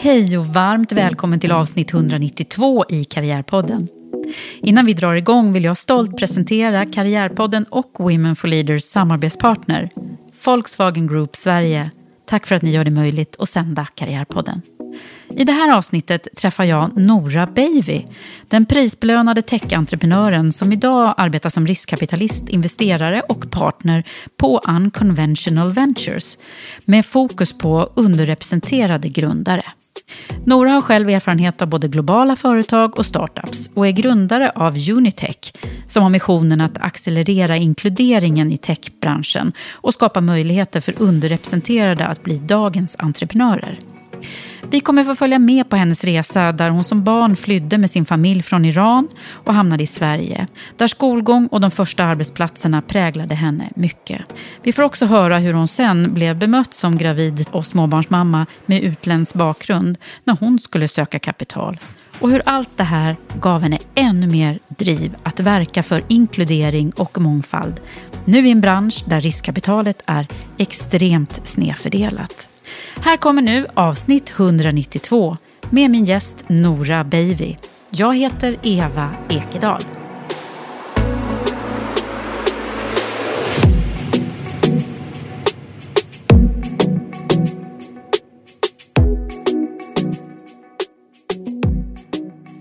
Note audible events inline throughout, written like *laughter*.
Hej och varmt välkommen till avsnitt 192 i Karriärpodden. Innan vi drar igång vill jag stolt presentera Karriärpodden och Women for Leaders samarbetspartner, Volkswagen Group Sverige. Tack för att ni gör det möjligt att sända Karriärpodden. I det här avsnittet träffar jag Nora Beivi, den prisbelönade techentreprenören som idag arbetar som riskkapitalist, investerare och partner på Unconventional Ventures med fokus på underrepresenterade grundare. Nora har själv erfarenhet av både globala företag och startups och är grundare av Unitech som har missionen att accelerera inkluderingen i techbranschen och skapa möjligheter för underrepresenterade att bli dagens entreprenörer. Vi kommer få följa med på hennes resa där hon som barn flydde med sin familj från Iran och hamnade i Sverige. Där skolgång och de första arbetsplatserna präglade henne mycket. Vi får också höra hur hon sen blev bemött som gravid och småbarnsmamma med utländsk bakgrund när hon skulle söka kapital. Och hur allt det här gav henne ännu mer driv att verka för inkludering och mångfald. Nu i en bransch där riskkapitalet är extremt snedfördelat. Här kommer nu avsnitt 192 med min gäst Nora Beivi. Jag heter Eva Ekedal.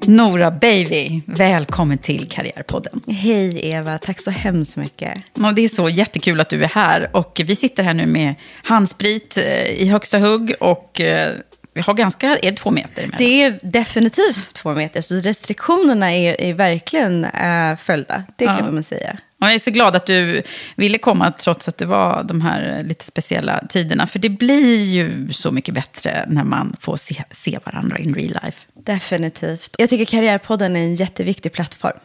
Nora Beivi, välkommen till Karriärpodden. Hej Eva, tack så hemskt mycket. Det är så jättekul att du är här. Och vi sitter här nu med handsprit eh, i högsta hugg och eh, vi har ganska, är det två meter emellan? Det är definitivt två meter, så restriktionerna är, är verkligen äh, följda. Det kan Ja. man säga. Och jag är så glad att du ville komma trots att det var de här lite speciella tiderna. För det blir ju så mycket bättre när man får se, se varandra in real life. Definitivt. Jag tycker Karriärpodden är en jätteviktig plattform.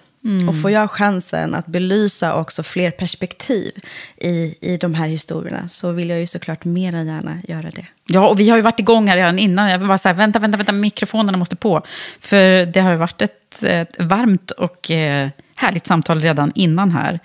Och får jag chansen att belysa också fler perspektiv i, i de här historierna så vill jag ju såklart mer än gärna göra det. Ja, och vi har ju varit igång här redan innan. Jag var bara här, vänta, vänta, vänta, mikrofonerna måste på. För det har ju varit ett, ett varmt och eh, härligt samtal redan innan här.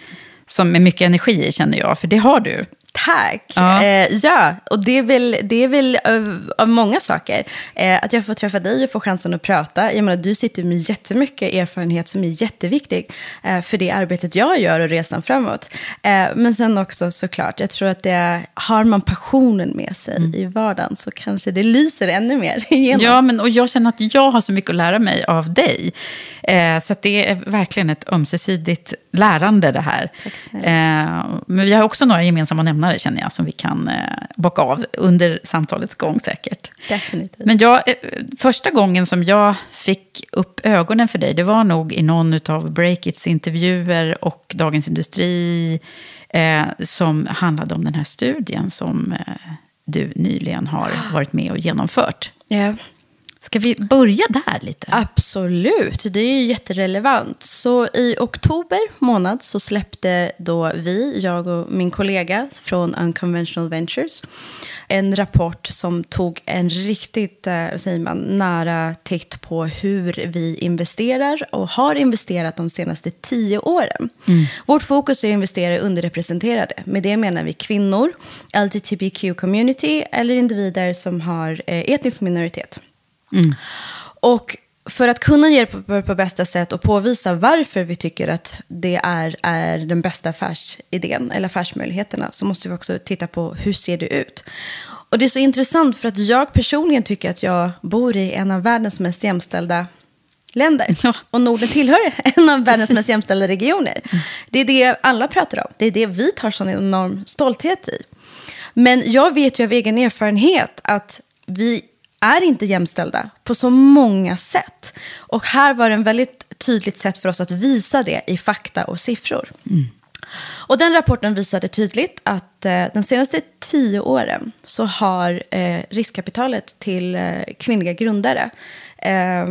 Som med mycket energi känner jag. För det har du. Tack! Ja. Eh, ja och det är väl, det är väl av, av många saker. Eh, att jag får träffa dig och få chansen att prata. Jag menar, du sitter med jättemycket erfarenhet som är jätteviktig eh, för det arbetet jag gör och resan framåt. Eh, men sen också såklart, jag tror att det, har man passionen med sig i vardagen så kanske det lyser ännu mer *laughs* igenom. Ja, men, och jag känner att jag har så mycket att lära mig av dig. Eh, så det är verkligen ett ömsesidigt lärande det här. Eh, men vi har också några gemensamma nämnare känner jag, som vi kan eh, bocka av under samtalets gång säkert. Definitivt. Men jag, eh, första gången som jag fick upp ögonen för dig, det var nog i någon av Breakits intervjuer och Dagens Industri, eh, som handlade om den här studien som eh, du nyligen har varit med och genomfört. Ja. Ska vi börja där lite? Absolut, det är ju jätterelevant. Så i oktober månad så släppte då vi, jag och min kollega från Unconventional Ventures, en rapport som tog en riktigt eh, säger man, nära titt på hur vi investerar och har investerat de senaste tio åren. Vårt fokus är att investera i underrepresenterade. Med det menar vi kvinnor, LGBTQ-community eller individer som har eh, etnisk minoritet. Och för att kunna ge det på, på bästa sätt och påvisa varför vi tycker att det är, är den bästa affärsidén eller affärsmöjligheterna så måste vi också titta på hur ser det ut. Och det är så intressant för att jag personligen tycker att jag bor i en av världens mest jämställda länder. Ja. Och Norden tillhör *laughs* en av världens mest jämställda regioner. Det är det alla pratar om. Det är det vi tar sån enorm stolthet i. Men jag vet ju av egen erfarenhet att vi är inte jämställda på så många sätt. Och här var det en väldigt tydligt sätt för oss att visa det i fakta och siffror. Och den rapporten visade tydligt att eh, de senaste tio åren så har eh, riskkapitalet till eh, kvinnliga grundare eh,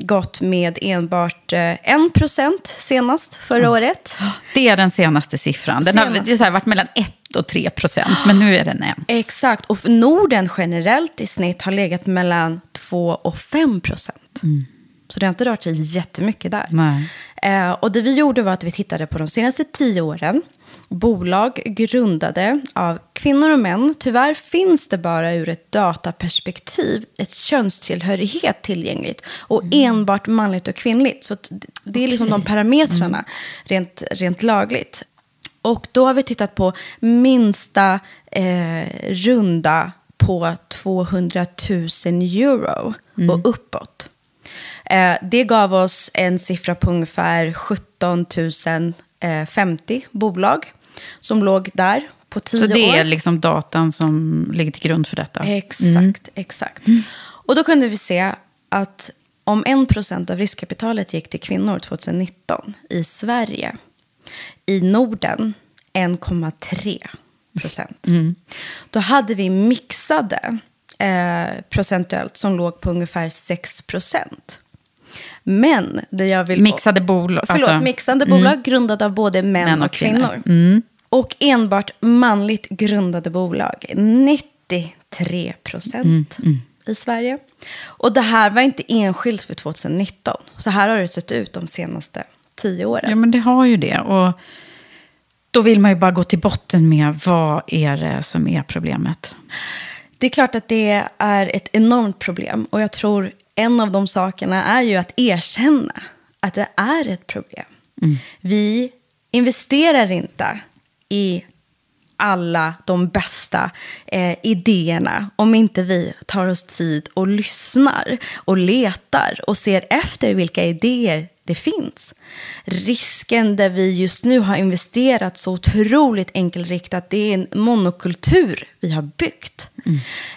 gått med enbart eh, 1% senast förra året. Det är den senaste siffran. Den har Senaste. det har varit mellan 1 och 3 procent, men nu är den en. Exakt, och Norden generellt i snitt har legat mellan 2 och 5 procent. Så det har inte rört sig jättemycket där. Eh, och det vi gjorde var att vi tittade på de senaste tio åren. Bolag grundade av kvinnor och män. Tyvärr finns det bara ur ett dataperspektiv ett könstillhörighet tillgängligt. Och enbart manligt och kvinnligt. Så det är liksom de parametrarna rent, rent lagligt. Och då har vi tittat på minsta eh, runda på 200 000 euro och uppåt. Eh, det gav oss en siffra på ungefär 17 050 bolag som låg där på tio Så det år. är liksom datan som ligger till grund för detta? Exakt, exakt. Och då kunde vi se att om 1% av riskkapitalet gick till kvinnor 2019 i Sverige, i Norden 1,3 procent. Då hade vi mixade eh, procentuellt som låg på ungefär 6 procent. Men det jag vill... Mixade bolag, Förlåt, alltså- mixande bolag grundade av både män, Män och och kvinnor. kvinnor. Och enbart manligt grundade bolag, 93 procent i Sverige. Och det här var inte enskilt för 2019. Så här har det sett ut de senaste tio åren. Ja, men det har ju det. Och då vill man ju bara gå till botten med vad är det som är problemet. Det är klart att det är ett enormt problem. Och jag tror en av de sakerna är ju att erkänna att det är ett problem. Vi investerar inte i alla de bästa eh, idéerna om inte vi tar oss tid och lyssnar och letar och ser efter vilka idéer det finns. Risken där vi just nu har investerat så otroligt enkelriktat, det är en monokultur vi har byggt.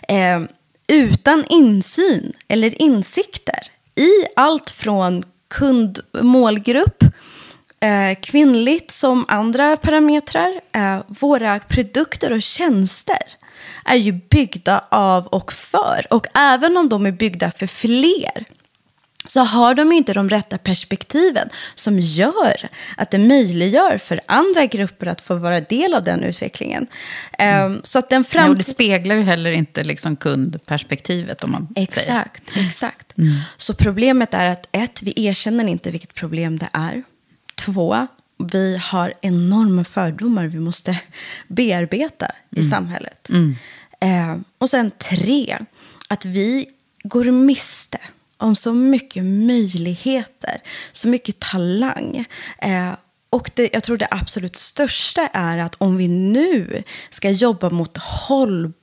Eh, utan insyn eller insikter i allt från kund, målgrupp, eh, kvinnligt som andra parametrar. Eh, våra produkter och tjänster är ju byggda av och för. Och även om de är byggda för fler så har de inte de rätta perspektiven som gör att det möjliggör för andra grupper att få vara del av den utvecklingen. Eh, så att den Ja, och det speglar ju heller inte liksom kundperspektivet om man säger. Exakt, exakt. Så problemet är att ett, vi erkänner inte vilket problem det är. Två, vi har enorma fördomar vi måste bearbeta i samhället. Eh, och sen tre, att vi går miste om så mycket möjligheter, så mycket talang. Eh, och det, jag tror det absolut största är att om vi nu ska jobba mot hållbar,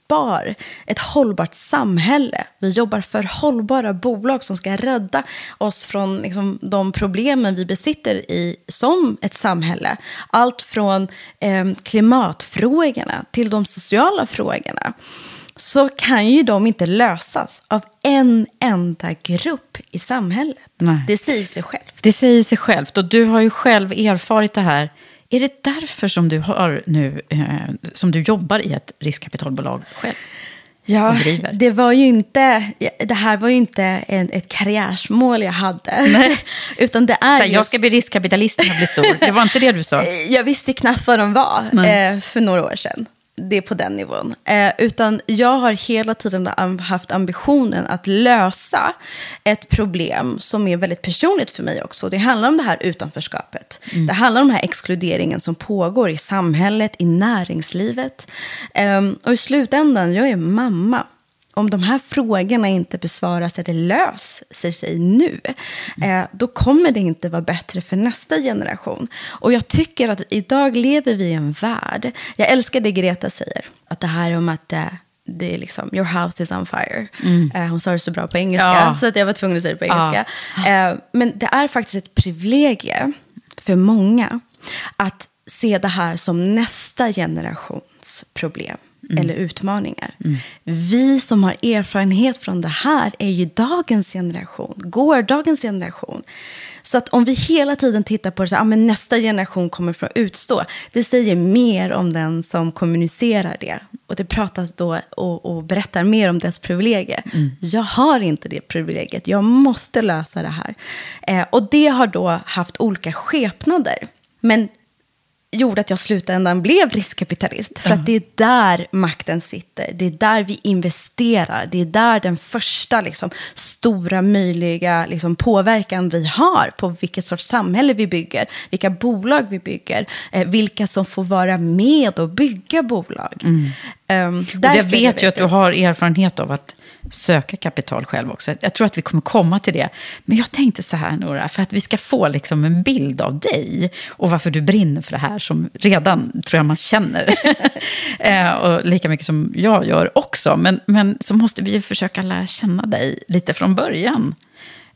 ett hållbart samhälle. Vi jobbar för hållbara bolag som ska rädda oss från liksom, de problemen vi besitter i som ett samhälle. Allt från eh, klimatfrågorna till de sociala frågorna så kan ju de inte lösas av en enda grupp i samhället. Nej. Det säger sig självt. Det säger sig självt och du har ju själv erfarit det här. Är det därför som du, har nu, eh, som du jobbar i ett riskkapitalbolag själv? Ja, det var ju inte, det här var ju inte en, ett karriärsmål jag hade. Nej. *laughs* Utan det är Så här, just, Jag ska bli riskkapitalist när jag blir stor. Det var inte det du sa? *laughs* Jag visste knappt vad de var eh, för några år sedan. Det är på den nivån. Eh, utan jag har hela tiden haft ambitionen att lösa ett problem som är väldigt personligt för mig också. Det handlar om det här utanförskapet. Det handlar om den här exkluderingen som pågår i samhället, i näringslivet. Eh, och i slutändan, jag är mamma om de här frågorna inte besvaras eller löser sig nu, eh, då kommer det inte vara bättre för nästa generation. Och jag tycker att idag lever vi i en värld, jag älskar det Greta säger, att det här om att eh, det är liksom, your house is on fire. Eh, hon sa det så bra på engelska, Ja. så att jag var tvungen att säga det på engelska. Eh, men det är faktiskt ett privilegie för många att se det här som nästa generations problem eller utmaningar. Vi som har erfarenhet från det här är ju dagens generation, gårdagens generation. Så att om vi hela tiden tittar på det så här, ah, men nästa generation kommer få utstå, det säger mer om den som kommunicerar det. Och det pratas då och, och berättar mer om dess privilegier. Jag har inte det privilegiet, jag måste lösa det här. Eh, och det har då haft olika skepnader. Men gjorde att jag i slutändan blev riskkapitalist. För att det är där makten sitter. Det är där vi investerar. Det är där den första liksom, stora möjliga liksom, påverkan vi har på vilket sorts samhälle vi bygger, vilka bolag vi bygger, eh, vilka som får vara med och bygga bolag. Um, Mm. Och jag vet ju att du har erfarenhet av att söka kapital själv också. Jag tror att vi kommer komma till det. Men jag tänkte så här, Nora, för att vi ska få liksom en bild av dig och varför du brinner för det här som redan, tror jag, man känner. *laughs* eh, och lika mycket som jag gör också. Men, men så måste vi ju försöka lära känna dig lite från början.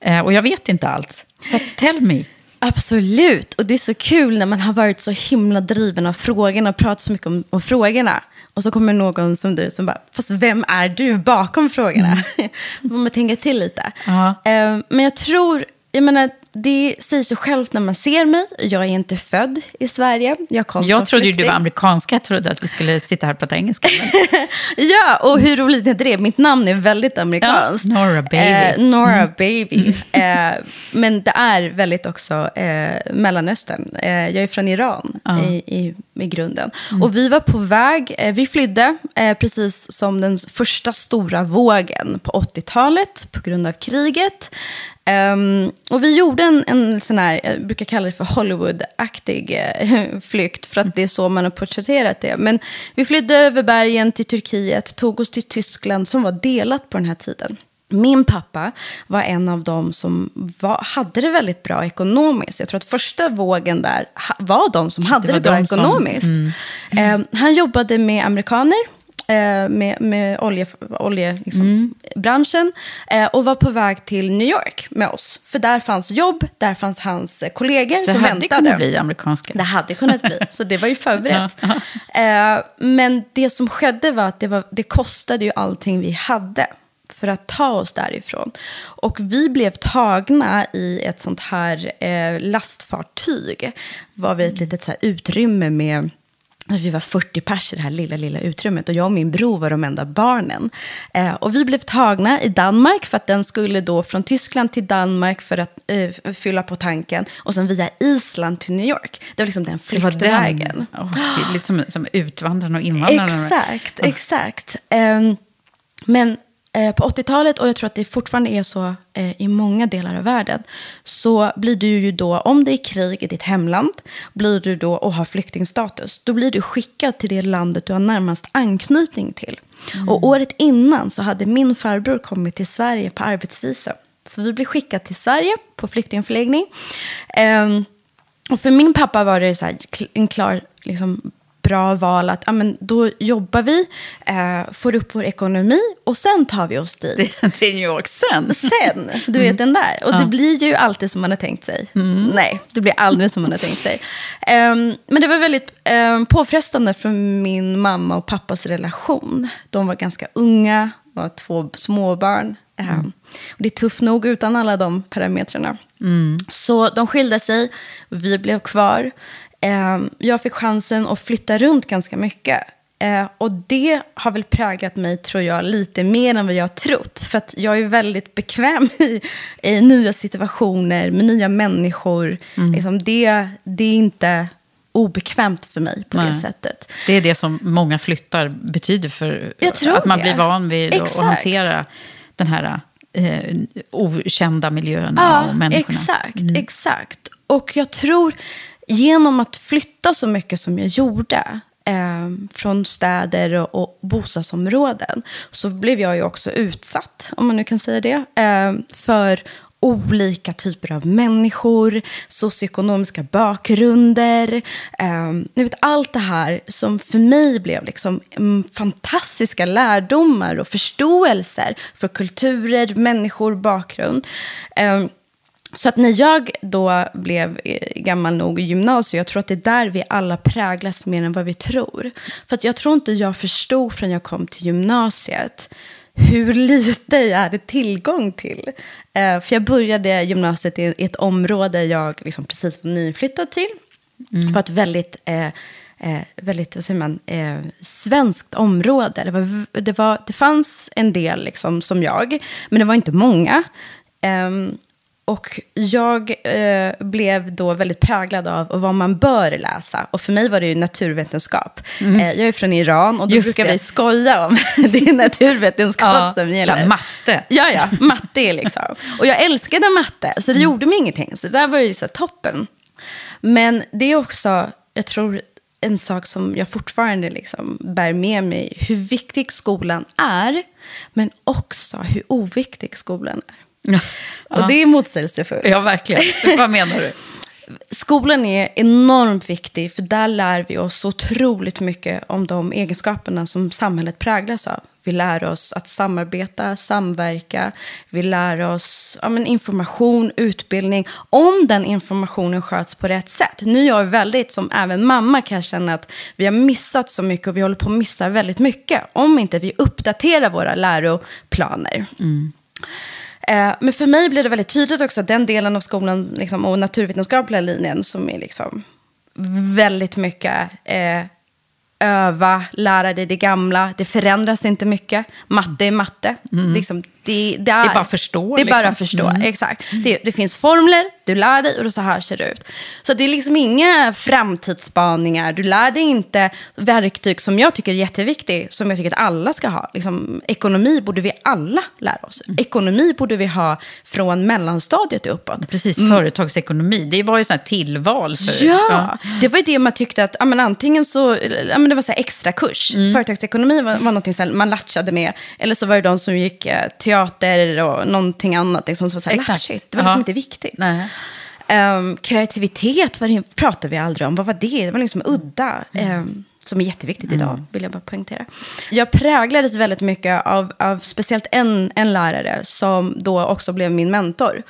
Eh, och jag vet inte allt. Så tell me. Absolut, och det är så kul när man har varit så himla driven av frågorna och pratat så mycket om, om frågorna. Och så kommer någon som du som bara, fast vem är du bakom frågorna? Får *laughs* man tänka till lite. Ja. Eh, men jag tror, jag menar, det säger sig självt när man ser mig. Jag är inte född i Sverige. Jag kom Jag trodde ju du flykting. var amerikanska. Jag trodde att vi skulle sitta här och prata engelska. *laughs* Ja, och hur roligt är det? Mitt namn är väldigt amerikanskt. Ja, Nora Baby. Eh, Nora Baby. Eh, men det är väldigt också eh, Mellanöstern. Eh, jag är från Iran i, i, i grunden. Och vi var på väg, eh, vi flydde eh, precis som den första stora vågen på 80-talet på grund av kriget. Ehm, och vi gjorde en, en sån här, jag brukar kalla det för Hollywood-aktig eh, *laughs* flykt, för att det är så man har porträtterat det. Men vi flydde över bergen till Turkiet, tog oss till Tyskland som var delat på den här tiden. Min pappa var en av dem som var, hade det väldigt bra ekonomiskt. Jag tror att första vågen där ha, var de som hade Det det, bra som- ekonomiskt. Ehm, han jobbade med amerikaner med, med oljebranschen olje, liksom, branschen, eh, och var på väg till New York med oss. För där fanns jobb, där fanns hans eh, kollegor Så som hade det väntade. kunnat bli amerikanska. Det hade kunnat bli, så det var ju förberett. *laughs* Eh, men det som skedde var att det, var, det kostade ju allting vi hade för att ta oss därifrån. Och vi blev tagna i ett sånt här eh, lastfartyg. var vi ett litet så utrymme med att vi var 40 pers i det här lilla, lilla utrymmet. Och jag och min bror var de enda barnen. Eh, och vi blev tagna i Danmark för att den skulle då från Tyskland till Danmark för att eh, fylla på tanken. Och sen via Island till New York. Det var liksom den Det var flyktvägen. den. Oh, det är lite som, som utvandrarna och invandrarna. *gasps* Exakt, exakt. Ehm, men eh, på 80-talet, och jag tror att det fortfarande är så eh, i många delar av världen, så blir du ju då, om det är krig i ditt hemland, blir du då och har flyktingstatus, då blir du skickad till det landet du har närmast anknytning till. Och året innan så hade min farbror kommit till Sverige på arbetsvisa. Så vi blev skickade till Sverige på flyktingförläggning. Ehm, och för min pappa var det så en klar liksom, bra val att ja, men då jobbar vi, eh, får upp vår ekonomi och sen tar vi oss dit. Till New York sen. Sen, du vet den där. Och det blir ju alltid som man har tänkt sig. Nej, det blir aldrig som man har tänkt sig. Ehm, men det var väldigt um, påfrestande för min mamma och pappas relation. De var ganska unga, var två småbarn. Ehm, och det är tufft nog utan alla de parametrarna. Så de skilde sig, vi blev kvar. Ehm, jag fick chansen att flytta runt ganska mycket. Eh, och det har väl präglat mig, tror jag, lite mer än vad jag har trott. För att jag är väldigt bekväm *laughs* i, i nya situationer med nya människor. Liksom det, det är inte obekvämt för mig på det Nej. sättet. Det är det som många flyttar betyder för att man det. blir van vid att- hantera den här eh, okända miljöerna och människorna. Exakt, exakt. Och jag tror, genom att flytta så mycket som jag gjorde, eh, från städer och, och bostadsområden, så blev jag ju också utsatt, om man nu kan säga det, eh, för olika typer av människor, socioekonomiska bakgrunder. Eh, ni vet, allt det här som för mig blev liksom mm, fantastiska lärdomar och förståelser för kulturer, människor, bakgrund. Eh, så att när jag då blev eh, gammal nog i gymnasiet, jag tror att det är där vi alla präglas mer än vad vi tror. För att jag tror inte jag förstod förrän jag kom till gymnasiet hur lite jag hade tillgång till. Eh, för jag började gymnasiet i ett område jag liksom precis var nyflyttad till. Det var ett väldigt, eh, eh, väldigt vad säger man, eh, svenskt område. Det, var, det, var, det fanns en del liksom, som jag, men det var inte många. Ehm, och jag eh, blev då väldigt präglad av vad man bör läsa. Och för mig var det ju naturvetenskap. Eh, jag är från Iran och då Just brukar det. vi skoja om *laughs* det är naturvetenskap som gäller. så matte. Ja, ja, matte liksom. Och jag älskade matte, så det gjorde mig ingenting. Så det där var ju så toppen. Men det är också, jag tror, en sak som jag fortfarande liksom bär med mig. Hur viktig skolan är, men också hur oviktig skolan är. Och det är motsägelsefullt. Ja, verkligen. Vad menar du? *laughs* Skolan är enormt viktig, för där lär vi oss otroligt mycket om de egenskaperna som samhället präglas av. Vi lär oss att samarbeta, samverka, vi lär oss ja, men information, utbildning, om den informationen sköts på rätt sätt. Nu är jag väldigt, som även mamma kan känna att vi har missat så mycket och vi håller på att missa väldigt mycket om inte vi uppdaterar våra läroplaner. Eh, Men för mig blir det väldigt tydligt också att den delen av skolan liksom, och naturvetenskapliga linjen som är liksom väldigt mycket eh, öva, lära dig det gamla. Det förändras inte mycket. Matte är matte. Liksom, det, det, är, bara att förstå, Det är bara liksom. att förstå, exakt. Det, det finns formler, du lär dig och så här ser det ut. Så det är liksom inga framtidsspaningar. Du lär dig inte verktyg som jag tycker är jätteviktigt, som jag tycker att alla ska ha. Liksom, ekonomi borde vi alla lära oss. Ekonomi borde vi ha från mellanstadiet uppåt. Precis, företagsekonomi. Det var ju här tillval. För, Ja, det var ju det man tyckte att ja, men antingen så, ja, men det var så här extra kurs. Mm. Företagsekonomi var, var någonting så här, man latchade med. Eller så var det de som gick eh, teater och någonting annat liksom, så här Exakt. Det var liksom Ja. inte viktigt. Ehm, kreativitet var pratade vi aldrig om. Vad var det? Det var liksom udda. ehm, som är jätteviktigt idag, vill jag bara poängtera. Jag präglades väldigt mycket av, av speciellt en, en lärare som då också blev min mentor.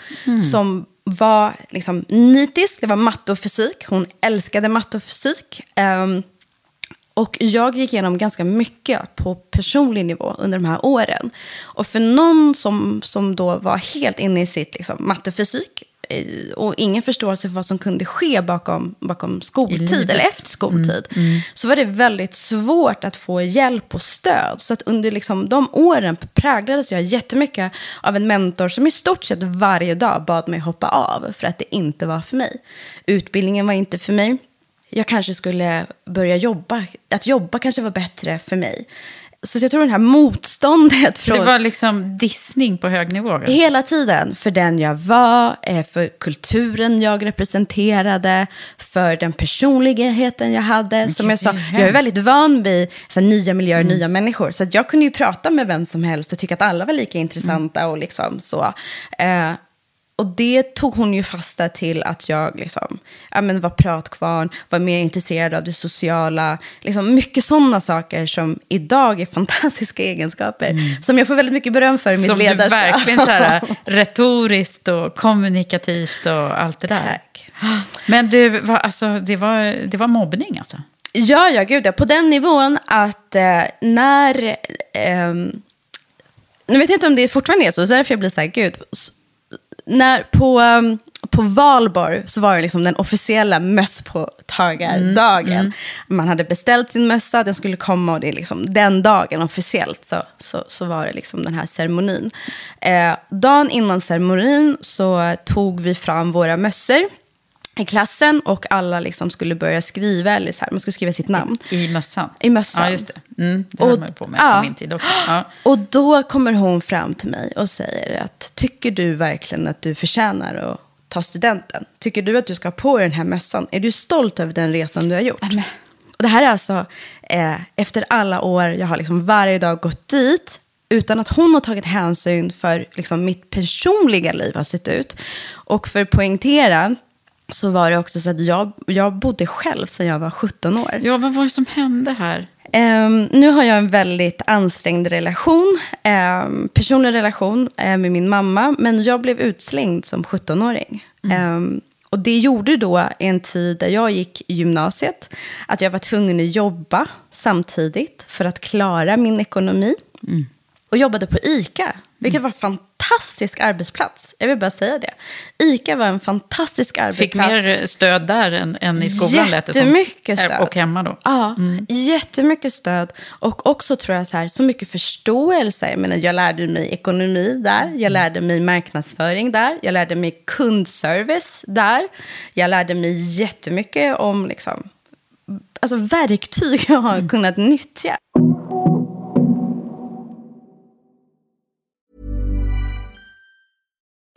Som var liksom nitisk, det var matte och fysik. Hon älskade matte och fysik. Ehm, och jag gick igenom ganska mycket på personlig nivå under de här åren. Och för någon som, som då var helt inne i sitt liksom, matte och fysik och ingen förståelse för vad som kunde ske bakom, bakom skoltid. Mm, eller efter skoltid, så var det väldigt svårt att få hjälp och stöd. Så att under liksom, de åren präglades jag jättemycket av en mentor som i stort sett varje dag bad mig hoppa av för att det inte var för mig. Utbildningen var inte för mig jag kanske skulle börja jobba. Att jobba kanske var bättre för mig. Så jag tror det här motståndet från... det var liksom dissning på hög nivå? Hela tiden. För den jag var, eh, för kulturen jag representerade, för den personligheten jag hade. Som jag sa, är jag är väldigt van vid så här, nya miljöer, nya människor. Så jag kunde ju prata med vem som helst och tycka att alla var lika intressanta och liksom så. Eh, och det tog hon ju fasta till att jag liksom, ja, men var pratkvarn, var mer intresserad av det sociala. Liksom mycket sådana saker som idag är *laughs* fantastiska egenskaper. Mm. Som jag får väldigt mycket beröm för i mitt som ledarskap. Som du verkligen så här, *laughs* retoriskt och kommunikativt och allt det där. Tack. Men du, var, alltså, det, var, det var mobbning alltså? Ja, ja, gud ja. På den nivån att eh, när... Eh, nu vet jag inte om det fortfarande är så, så därför jag blir så här, gud när, på, um, på valborg så var det liksom den officiella mösspåtagardagen. Mm, mm. Man hade beställt sin mössa, den skulle komma och det är liksom den dagen officiellt så, så, så var det liksom den här ceremonin. Eh, dagen innan ceremonin så tog vi fram våra mössor i klassen och alla liksom skulle börja skriva, eller så här, man skulle skriva sitt namn. I mössan? I mössan. Ja, just det. Mm, det höll man ju på med ja. på min tid också. Ja. *gasps* Och då kommer hon fram till mig och säger att tycker du verkligen att du förtjänar att ta studenten? Tycker du att du ska ha på dig den här mössan? Är du stolt över den resan du har gjort? Amen. Och det här är alltså eh, efter alla år jag har liksom varje dag gått dit utan att hon har tagit hänsyn för liksom, mitt personliga liv har sett ut. Och för att poängtera så var det också så att jag, jag bodde själv sedan jag var 17 år. Ja, vad var det som hände här? Um, nu har jag en väldigt ansträngd relation, um, personlig relation uh, med min mamma, men jag blev utslängd som 17-åring. Mm. Um, och det gjorde då i en tid där jag gick i gymnasiet, att jag var tvungen att jobba samtidigt för att klara min ekonomi. Mm. Och jobbade på ICA, vilket var fantastiskt fantastisk arbetsplats. Jag vill bara säga det. ICA var en fantastisk arbetsplats. Fick mer stöd där än, än i skolan lät det som. Jättemycket stöd. Och hemma då. Ja, mm. jättemycket stöd. Och också tror jag så här, så mycket förståelse. Jag menar, jag lärde mig ekonomi där. Jag mm. lärde mig marknadsföring där. Jag lärde mig kundservice där. Jag lärde mig jättemycket om liksom, alltså, verktyg jag har mm. kunnat nyttja.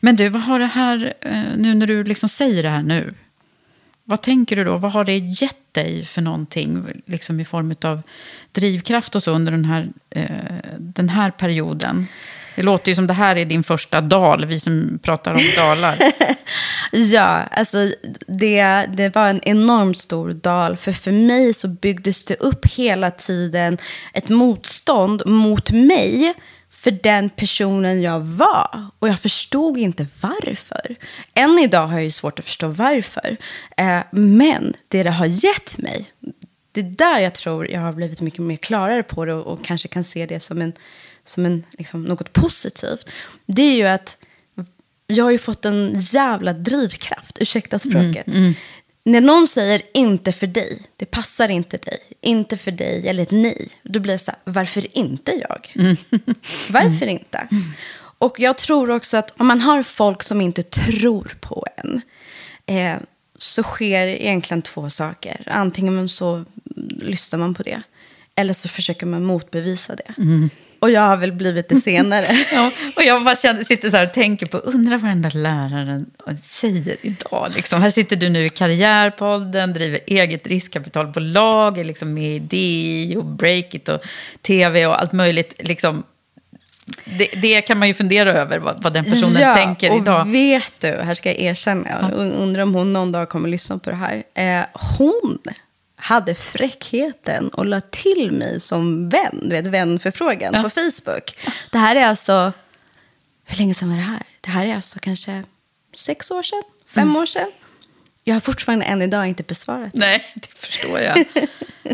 Men du, vad har det här, eh, nu när du liksom säger det här nu, vad tänker du då? Vad har det gett dig för någonting liksom i form av drivkraft och så under den här, eh, den här perioden? Det låter ju som det här är din första dal, vi som pratar om dalar. *laughs* ja, alltså det, det var en enormt stor dal. För för mig så byggdes det upp hela tiden ett motstånd mot mig för den personen jag var. Och jag förstod inte varför. Än idag har jag ju svårt att förstå varför. Eh, men det det har gett mig, det är där jag tror jag har blivit mycket mer klarare på det och, och kanske kan se det som, en, som en, liksom, något positivt. Det är ju att jag har ju fått en jävla drivkraft, ursäkta språket. Mm, mm. När någon säger inte för dig, det passar inte dig, inte för dig eller ett nej. Då blir det så här, varför inte jag? Mm. *laughs* varför inte? Och jag tror också att om man har folk som inte tror på en. Eh, så sker egentligen två saker. Antingen så lyssnar man på det. Eller så försöker man motbevisa det. Mm. Och jag har väl blivit det senare. *laughs* ja, och jag bara känner, sitter så här och tänker på, undrar vad den där läraren säger idag. Liksom. Här sitter du nu i Karriärpodden, driver eget riskkapitalbolag, är liksom med i DI och Breakit och tv och allt möjligt. Liksom, det, det, kan man ju fundera över, vad, vad den personen ja, tänker idag. Ja, och vet du, här ska jag erkänna, jag undrar om hon någon dag kommer att lyssna på det här. Eh, hon hade fräckheten och la till mig som vän, du vet, vänförfrågan ja. på Facebook. Det här är alltså, hur länge sedan var det här? Det här är alltså kanske sex år sedan, fem mm. år sedan. Jag har fortfarande än idag inte besvarat. Nej, det förstår jag.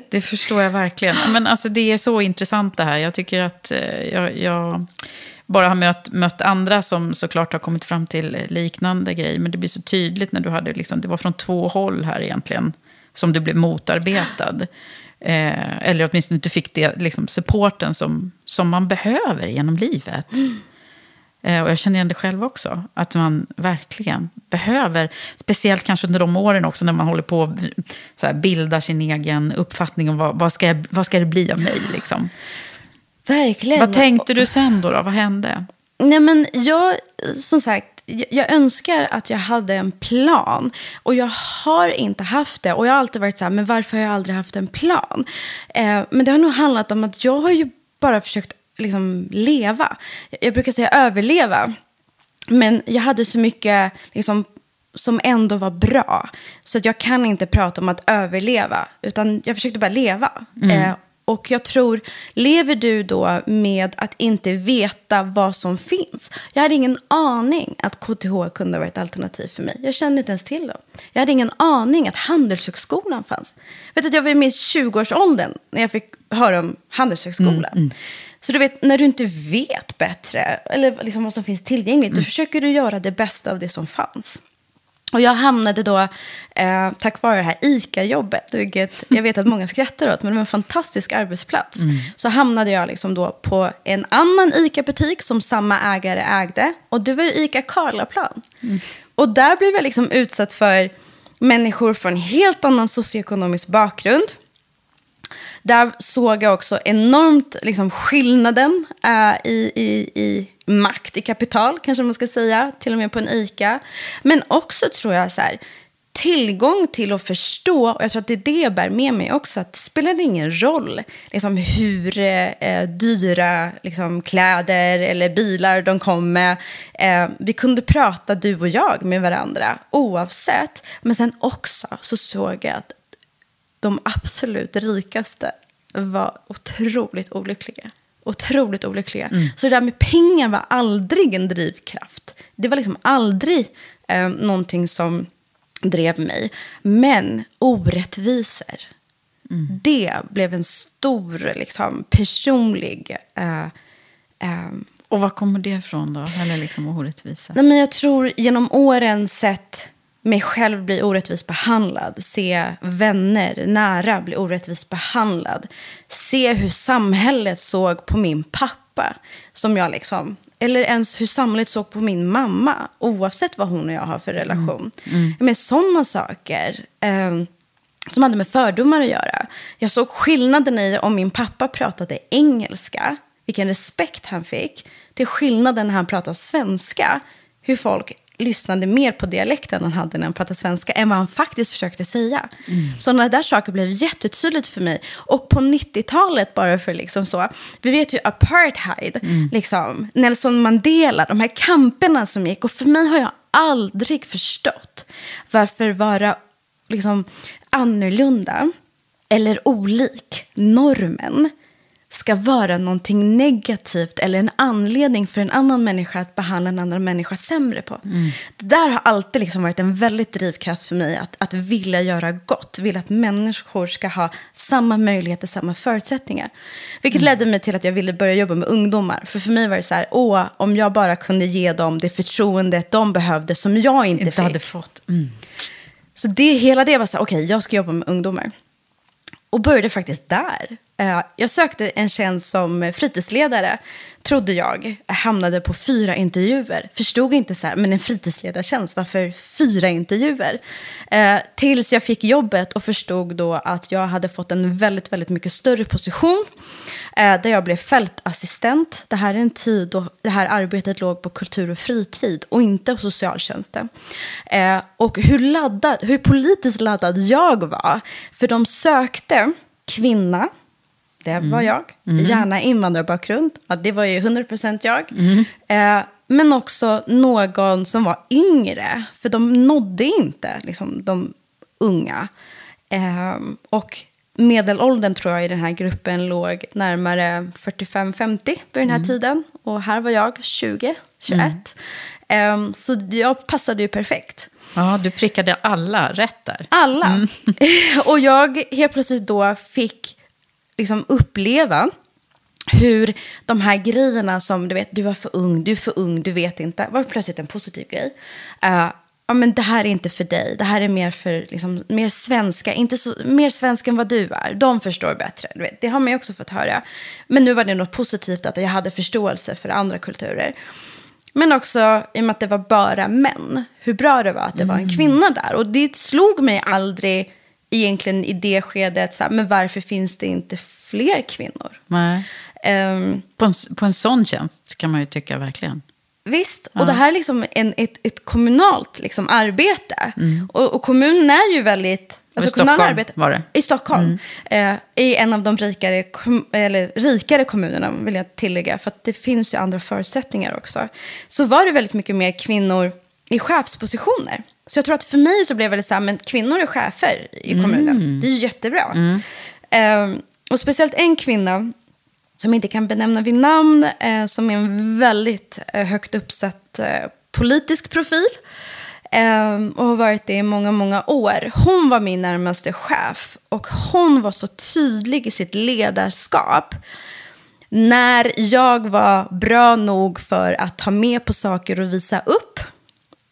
Det förstår jag verkligen. Men alltså, det är så intressant det här. Jag tycker att eh, jag, jag bara har mött, mött andra som såklart har kommit fram till liknande grejer. Men det blir så tydligt när du hade, liksom, det var från två håll här egentligen som du blev motarbetad. Eh, eller åtminstone inte fick det, liksom, supporten som, som man behöver genom livet. Mm. Eh, och jag känner igen det själv också. Att man verkligen behöver, speciellt kanske under de åren också när man håller på så här, bildar sin egen uppfattning om vad, vad, ska, jag, vad ska det bli av mig. Liksom. Verkligen. Vad tänkte du sen då, då? Vad hände? Nej men jag, som sagt, jag önskar att jag hade en plan. Och jag har inte haft det. Och jag har alltid varit så här, men varför har jag aldrig haft en plan? Eh, men det har nog handlat om att jag har ju bara försökt liksom, leva. Jag brukar säga överleva. Men jag hade så mycket liksom, som ändå var bra. Så att jag kan inte prata om att överleva. Utan jag försökte bara leva. Mm. Eh, och jag tror, lever du då med att inte veta vad som finns? Jag hade ingen aning att KTH kunde vara ett alternativ för mig. Jag kände inte ens till dem. Jag hade ingen aning att Handelshögskolan fanns. Vet du, jag var i min 20-årsåldern när jag fick höra om Handelshögskolan. Mm, mm. Så du vet, när du inte vet bättre, eller liksom vad som finns tillgängligt, mm. då försöker du göra det bästa av det som fanns. Och jag hamnade då, eh, tack vare det här ICA-jobbet, vilket jag vet att många skrattar åt, men det var en fantastisk arbetsplats. Mm. Så hamnade jag liksom då på en annan ICA-butik som samma ägare ägde. Och det var ju ICA Karlaplan. Mm. Och där blev jag liksom utsatt för människor från helt annan socioekonomisk bakgrund. Där såg jag också enormt liksom, skillnaden äh, i, i, i makt, i kapital kanske man ska säga, till och med på en ICA. Men också tror jag så här, tillgång till att förstå, och jag tror att det är det jag bär med mig också, att det spelar ingen roll liksom, hur eh, dyra liksom, kläder eller bilar de kom med. Eh, vi kunde prata, du och jag, med varandra oavsett. Men sen också så såg jag att de absolut rikaste var otroligt olyckliga. Otroligt olyckliga. Mm. Så det där med pengar var aldrig en drivkraft. Det var liksom aldrig eh, någonting som drev mig. Men orättvisor. Mm. Det blev en stor liksom, personlig eh, eh, Och var kommer det ifrån då? Eller liksom orättvisa? Nej, men jag tror genom åren sett mig själv bli orättvist behandlad. Se vänner nära bli orättvist behandlad. Se hur samhället såg på min pappa. Som jag liksom, eller ens hur samhället såg på min mamma. Oavsett vad hon och jag har för relation. Mm. Mm. sådana saker. Eh, som hade med fördomar att göra. Jag såg skillnaden i om min pappa pratade engelska. Vilken respekt han fick. Till skillnaden när han pratade svenska. Hur folk lyssnade mer på dialekten han hade när han pratade svenska än vad han faktiskt försökte säga. Mm. Sådana där saker blev jättetydligt för mig. Och på 90-talet, bara för liksom så, vi vet ju apartheid, mm. liksom, Nelson Mandela, de här kamperna som gick. Och för mig har jag aldrig förstått varför vara liksom, annorlunda eller olik normen ska vara någonting negativt eller en anledning för en annan människa att behandla en annan människa sämre på. Mm. Det där har alltid liksom varit en väldigt drivkraft för mig, att, att vilja göra gott, vilja att människor ska ha samma möjligheter, samma förutsättningar. Vilket mm. ledde mig till att jag ville börja jobba med ungdomar. För för mig var det så här, åh, om jag bara kunde ge dem det förtroendet de behövde som jag inte, inte fick. hade fått. Mm. Så det, hela det var så här, okej, okay, jag ska jobba med ungdomar. Och började faktiskt där. Eh, jag sökte en tjänst som fritidsledare, trodde jag. Hamnade på fyra intervjuer. Förstod inte så här, men en fritidsledartjänst, varför fyra intervjuer? Eh, tills jag fick jobbet och förstod då att jag hade fått en väldigt, väldigt mycket större position. Eh, där jag blev fältassistent. Det här är en tid då det här arbetet låg på kultur och fritid och inte på socialtjänsten. Eh, och hur, laddad, hur politiskt laddad jag var. För de sökte kvinna, det mm. var jag. Mm. Gärna invandrarbakgrund, ja, det var ju 100% jag. Mm. Eh, men också någon som var yngre, för de nådde inte liksom, de unga. Eh, och medelåldern tror jag i den här gruppen låg närmare 45-50 vid den här mm. tiden. Och här var jag 20, 21. Eh, så jag passade ju perfekt. Ja, du prickade alla rätt där. Alla. Mm. *laughs* och jag helt plötsligt då fick liksom uppleva hur de här grejerna som du vet, du var för ung, du är för ung, du vet inte, var plötsligt en positiv grej. Uh, ja, men det här är inte för dig, det här är mer för liksom, mer svenska, inte så, mer svenska än vad du är. De förstår bättre. Du vet, det har man ju också fått höra. Men nu var det något positivt att jag hade förståelse för andra kulturer. Men också i och med att det var bara män, hur bra det var att det var en mm. kvinna där. Och det slog mig aldrig egentligen i det skedet, så här, men varför finns det inte fler kvinnor? Um, på, en, på en sån tjänst kan man ju tycka verkligen. Visst, ja. och det här är liksom en, ett, ett kommunalt liksom, arbete. Mm. Och, och, kommunen är ju väldigt... Alltså, I Stockholm arbete, var det. I Stockholm. Mm. Eh, I en av de rikare, eller, rikare kommunerna, vill jag tillägga. För att det finns ju andra förutsättningar också. Så var det väldigt mycket mer kvinnor i chefspositioner. Så jag tror att för mig så blev det så här, men kvinnor är chefer i kommunen. Mm. Det är ju jättebra. Mm. Eh, och speciellt en kvinna som inte kan benämna vid namn, eh, som är en väldigt eh, högt uppsatt eh, politisk profil. Ehm, och har varit det i många, många år. Hon var min närmaste chef och hon var så tydlig i sitt ledarskap. När jag var bra nog för att ta med på saker och visa upp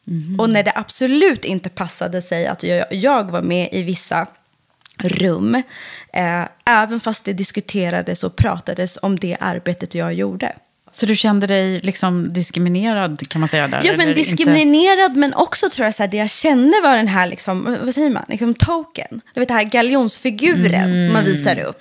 Mm. Och när det absolut inte passade sig att jag, jag var med i vissa rum, eh, även fast det diskuterades och pratades om det arbetet jag gjorde. Så du kände dig liksom diskriminerad kan man säga? Där, ja, men diskriminerad inte... men också tror jag så här, det jag kände var den här, liksom, vad säger man, liksom token. Du vet den här galjonsfiguren mm. man visar upp.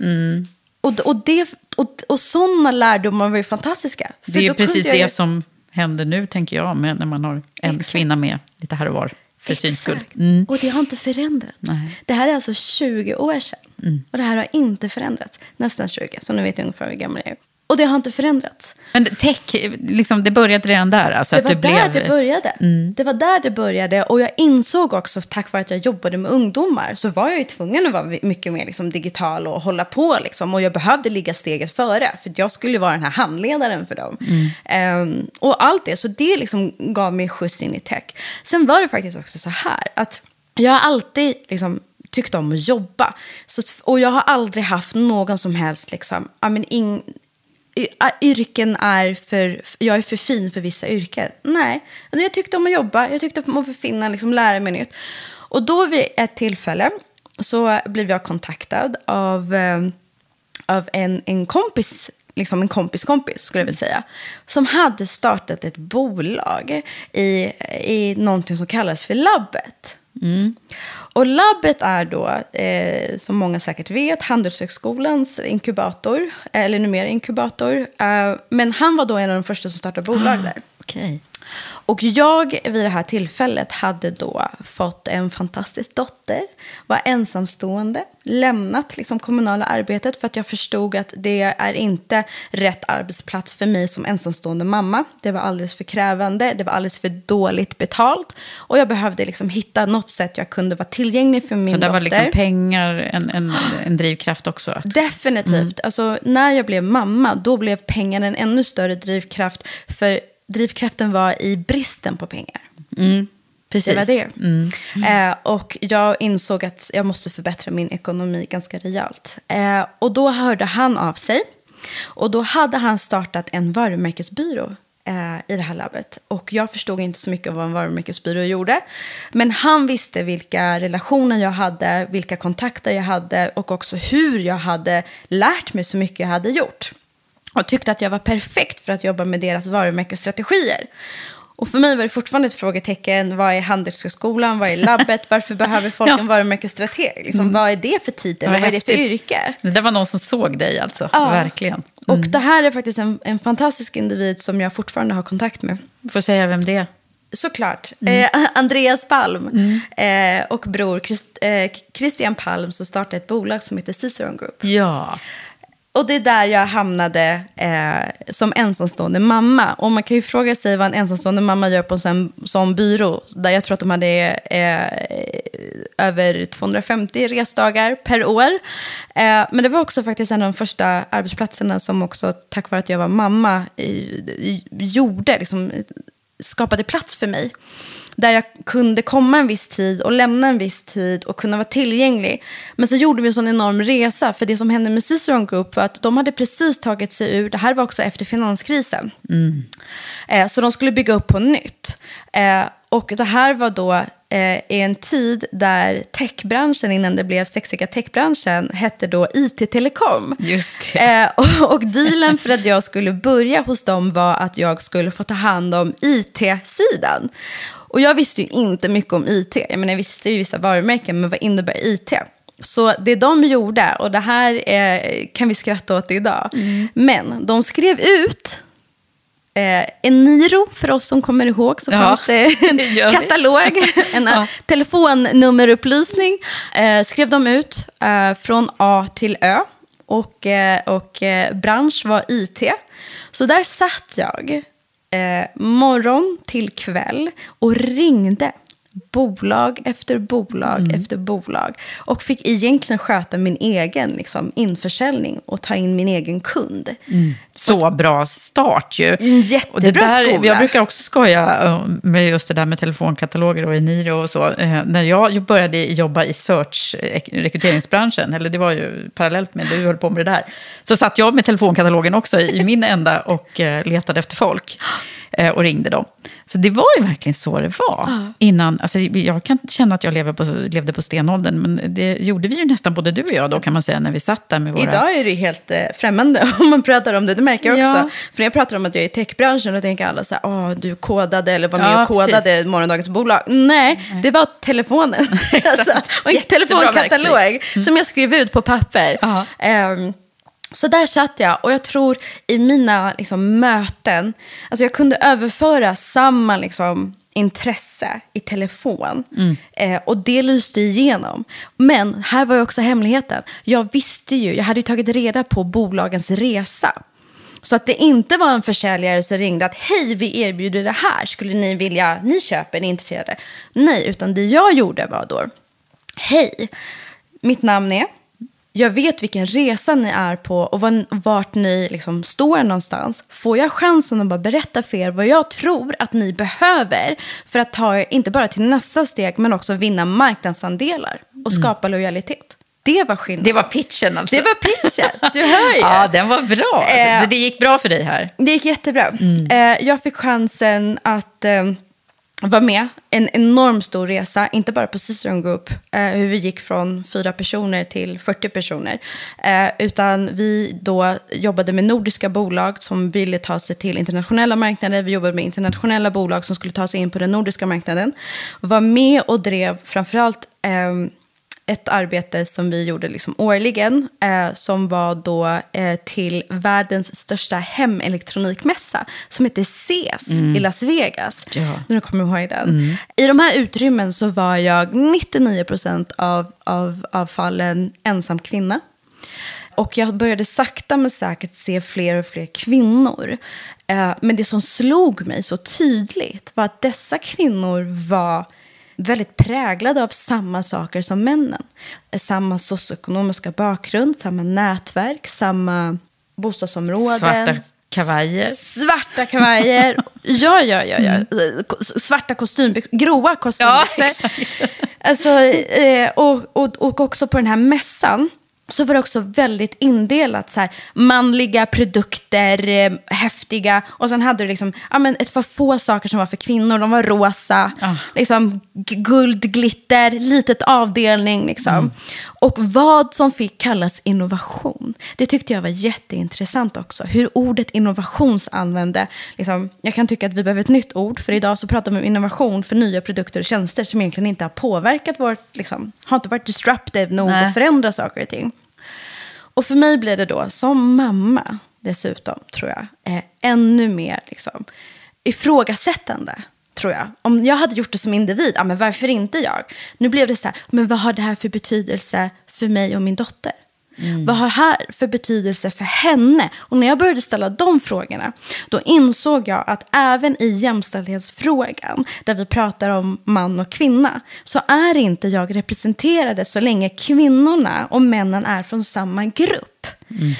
Mm. Och, och, det, och, och sådana lärdomar var ju fantastiska. För det är precis det jag... som händer nu, tänker jag, med när man har en Exakt. kvinna med lite här och var för syns skull. Mm. Och det har inte förändrats. Nej. Det här är alltså 20 år sedan. Mm. Och det här har inte förändrats. Nästan 20, så nu vet jag ungefär hur gammal jag är. Och det har inte förändrats. Men tech, liksom, det började redan där? Alltså, det var att du där blev... det började. Mm. Det var där det började. Och jag insåg också, tack vare att jag jobbade med ungdomar, så var jag ju tvungen att vara mycket mer liksom, digital och hålla på. Liksom. Och jag behövde ligga steget före, för jag skulle vara den här handledaren för dem. Mm. Um, och allt det, så det liksom gav mig skjuts in i tech. Sen var det faktiskt också så här, att jag har alltid liksom, tyckt om att jobba. Så, och jag har aldrig haft någon som helst, liksom, I mean, ing, yrken är för, jag är för fin för vissa yrken. Nej, Men jag tyckte om att jobba, jag tyckte om att finna, liksom, lära mig nytt. Och då vid ett tillfälle så blev jag kontaktad av, eh, av en, en kompis, liksom en kompis kompis skulle jag vilja säga, som hade startat ett bolag i, i någonting som kallas för Labbet. Och labbet är då, eh, som många säkert vet, Handelshögskolans inkubator, eller numera inkubator. Eh, men han var då en av de första som startade bolag där. Okej. Och jag vid det här tillfället hade då fått en fantastisk dotter, var ensamstående, lämnat liksom kommunala arbetet för att jag förstod att det är inte rätt arbetsplats för mig som ensamstående mamma. Det var alldeles för krävande, det var alldeles för dåligt betalt och jag behövde liksom hitta något sätt jag kunde vara tillgänglig för min Så där dotter. var liksom pengar en, en, en drivkraft också? Att, *gasps* Definitivt. Alltså, när jag blev mamma, då blev pengar en ännu större drivkraft. För drivkraften var i bristen på pengar. precis. Det var det. Eh, och jag insåg att jag måste förbättra min ekonomi ganska rejält. Eh, och då hörde han av sig. Och då hade han startat en varumärkesbyrå eh, i det här labbet. Och jag förstod inte så mycket om vad en varumärkesbyrå gjorde. Men han visste vilka relationer jag hade, vilka kontakter jag hade och också hur jag hade lärt mig så mycket jag hade gjort. Och tyckte att jag var perfekt för att jobba med deras varumärkesstrategier. Och för mig var det fortfarande ett frågetecken. Vad är Handelshögskolan? Vad är *laughs* labbet? Varför behöver folk Ja. en varumärkesstrateg? Liksom, Vad är det för titel? Vad Vad är det för yrke? Det där var någon som såg dig alltså, Ja. verkligen. Och det här är faktiskt en, en fantastisk individ som jag fortfarande har kontakt med. Får säga vem det är? Såklart. Eh, *laughs* Andreas Palm eh, och bror Christ, eh, Christian Palm som startade ett bolag som heter Ciceron Group. Ja. Och det är där jag hamnade eh, som ensamstående mamma. Och man kan ju fråga sig vad en ensamstående mamma gör på en sån, sån byrå. Där jag tror att de hade eh, över 250 resdagar per år. Eh, men det var också faktiskt en av de första arbetsplatserna som också, tack vare att jag var mamma, i, i, gjorde, liksom, skapade plats för mig. Där jag kunde komma en viss tid och lämna en viss tid och kunna vara tillgänglig. Men så gjorde vi en sån enorm resa. För det som hände med Ciceron Group var att de hade precis tagit sig ur, det här var också efter finanskrisen. Eh, så de skulle bygga upp på nytt. Eh, och det här var då eh, i en tid där techbranschen, innan det blev sexiga techbranschen, hette då IT-telekom. Just. Eh, och, och dealen för att jag skulle börja hos dem var att jag skulle få ta hand om IT-sidan. Och jag visste ju inte mycket om IT. Jag menar, jag visste ju vissa varumärken, men vad innebär IT? Så det de gjorde, och det här eh, kan vi skratta åt idag, men de skrev ut eh, Eniro, för oss som kommer ihåg, så Ja, fanns det *laughs* en det katalog, *laughs* en Ja. telefonnummerupplysning. Eh, skrev de ut eh, från A till Ö. Och, eh, och eh, bransch var IT. Så där satt jag eh, morgon till kväll och ringde bolag efter bolag efter bolag. Och fick egentligen sköta min egen liksom, införsäljning och ta in min egen kund. Så bra start ju. En jättebra och det där, skola. Jag brukar också skoja eh, med just det där med telefonkataloger och Eniro och så. Eh, När jag började jobba i search, eh, rekryteringsbranschen, eller det var ju parallellt med du höll på med det där, så satt jag med telefonkatalogen också i min ända och letade efter folk och ringde dem. Så det var ju verkligen så det var. Innan, alltså, jag kan känna att jag lever på, levde på stenåldern, men det gjorde vi ju nästan både du och jag då kan man säga, när vi satt där med våra... Idag är det helt eh, främmande *laughs* om man pratar om det. Det märker jag också. Ja. För när jag pratar om att jag är i techbranschen då tänker alla så här, åh, du kodade eller var med Ja, och kodade precis. morgondagens bolag. Nej, det var telefonen. *laughs* alltså, och en telefonkatalog verktyg. som jag skrev ut på papper. Ja. Så där satt jag och jag tror i mina liksom, möten, alltså jag kunde överföra samma liksom, intresse i telefon. Eh, och det lyste igenom. Men här var ju också hemligheten. Jag visste ju, jag hade ju tagit reda på bolagens resa. Så att det inte var en försäljare som ringde att hej, vi erbjuder det här, skulle ni vilja, ni köper, ni är intresserade? Nej, utan det jag gjorde var då, hej, mitt namn är, jag vet vilken resa ni är på och var, vart ni liksom står någonstans. Får jag chansen att bara berätta för er vad jag tror att ni behöver för att ta er, inte bara till nästa steg, men också vinna marknadsandelar och skapa lojalitet? Det var skillnad. Det var pitchen alltså. Det var pitchen, du hör ju. *laughs* Ja, den var bra. Alltså. Eh, det gick bra för dig här. Det gick jättebra. Mm. Eh, jag fick chansen att eh, var med. En enorm stor resa, inte bara på Ciceron Group, eh, hur vi gick från fyra personer till 40 personer. Eh, utan vi då jobbade med nordiska bolag som ville ta sig till internationella marknader. Vi jobbade med internationella bolag som skulle ta sig in på den nordiska marknaden. Var med och drev framförallt eh, ett arbete som vi gjorde liksom årligen, eh, som var då eh, till världens största hemelektronikmässa, som heter CES Mm. i Las Vegas. Ja. Nu kommer jag ihåg den. Mm. I de här utrymmen så var jag 99% av, av, av fallen ensam kvinna. Och jag började sakta men säkert se fler och fler kvinnor. Eh, men det som slog mig så tydligt var att dessa kvinnor var väldigt präglade av samma saker som männen. Samma socioekonomiska bakgrund, samma nätverk, samma bostadsområden. Svarta kavajer. Svarta kavajer. *laughs* Ja, ja, ja. ja. Svarta kostymbyxor. Gråa kostymbyxor. alltså, eh, och, och, och också på den här mässan så var det också väldigt indelat. Så här, manliga produkter, eh, häftiga. Och sen hade du liksom, ja, men ett för få saker som var för kvinnor. De var rosa, liksom, g- guld, glitter, litet avdelning. Liksom. Och vad som fick kallas innovation, det tyckte jag var jätteintressant också. Hur ordet innovations använde. Liksom, jag kan tycka att vi behöver ett nytt ord, för idag så pratar vi om innovation för nya produkter och tjänster som egentligen inte har påverkat vårt, liksom, har inte varit disruptive nog Nej. att förändra saker och ting. Och för mig blev det då, som mamma dessutom, tror jag, eh, ännu mer liksom, ifrågasättande. Tror jag. Om jag hade gjort det som individ, ja, men varför inte jag? Nu blev det så här, men vad har det här för betydelse för mig och min dotter? Vad har det här för betydelse för henne? Och när jag började ställa de frågorna, då insåg jag att även i jämställdhetsfrågan, där vi pratar om man och kvinna, så är inte jag representerade så länge kvinnorna och männen är från samma grupp.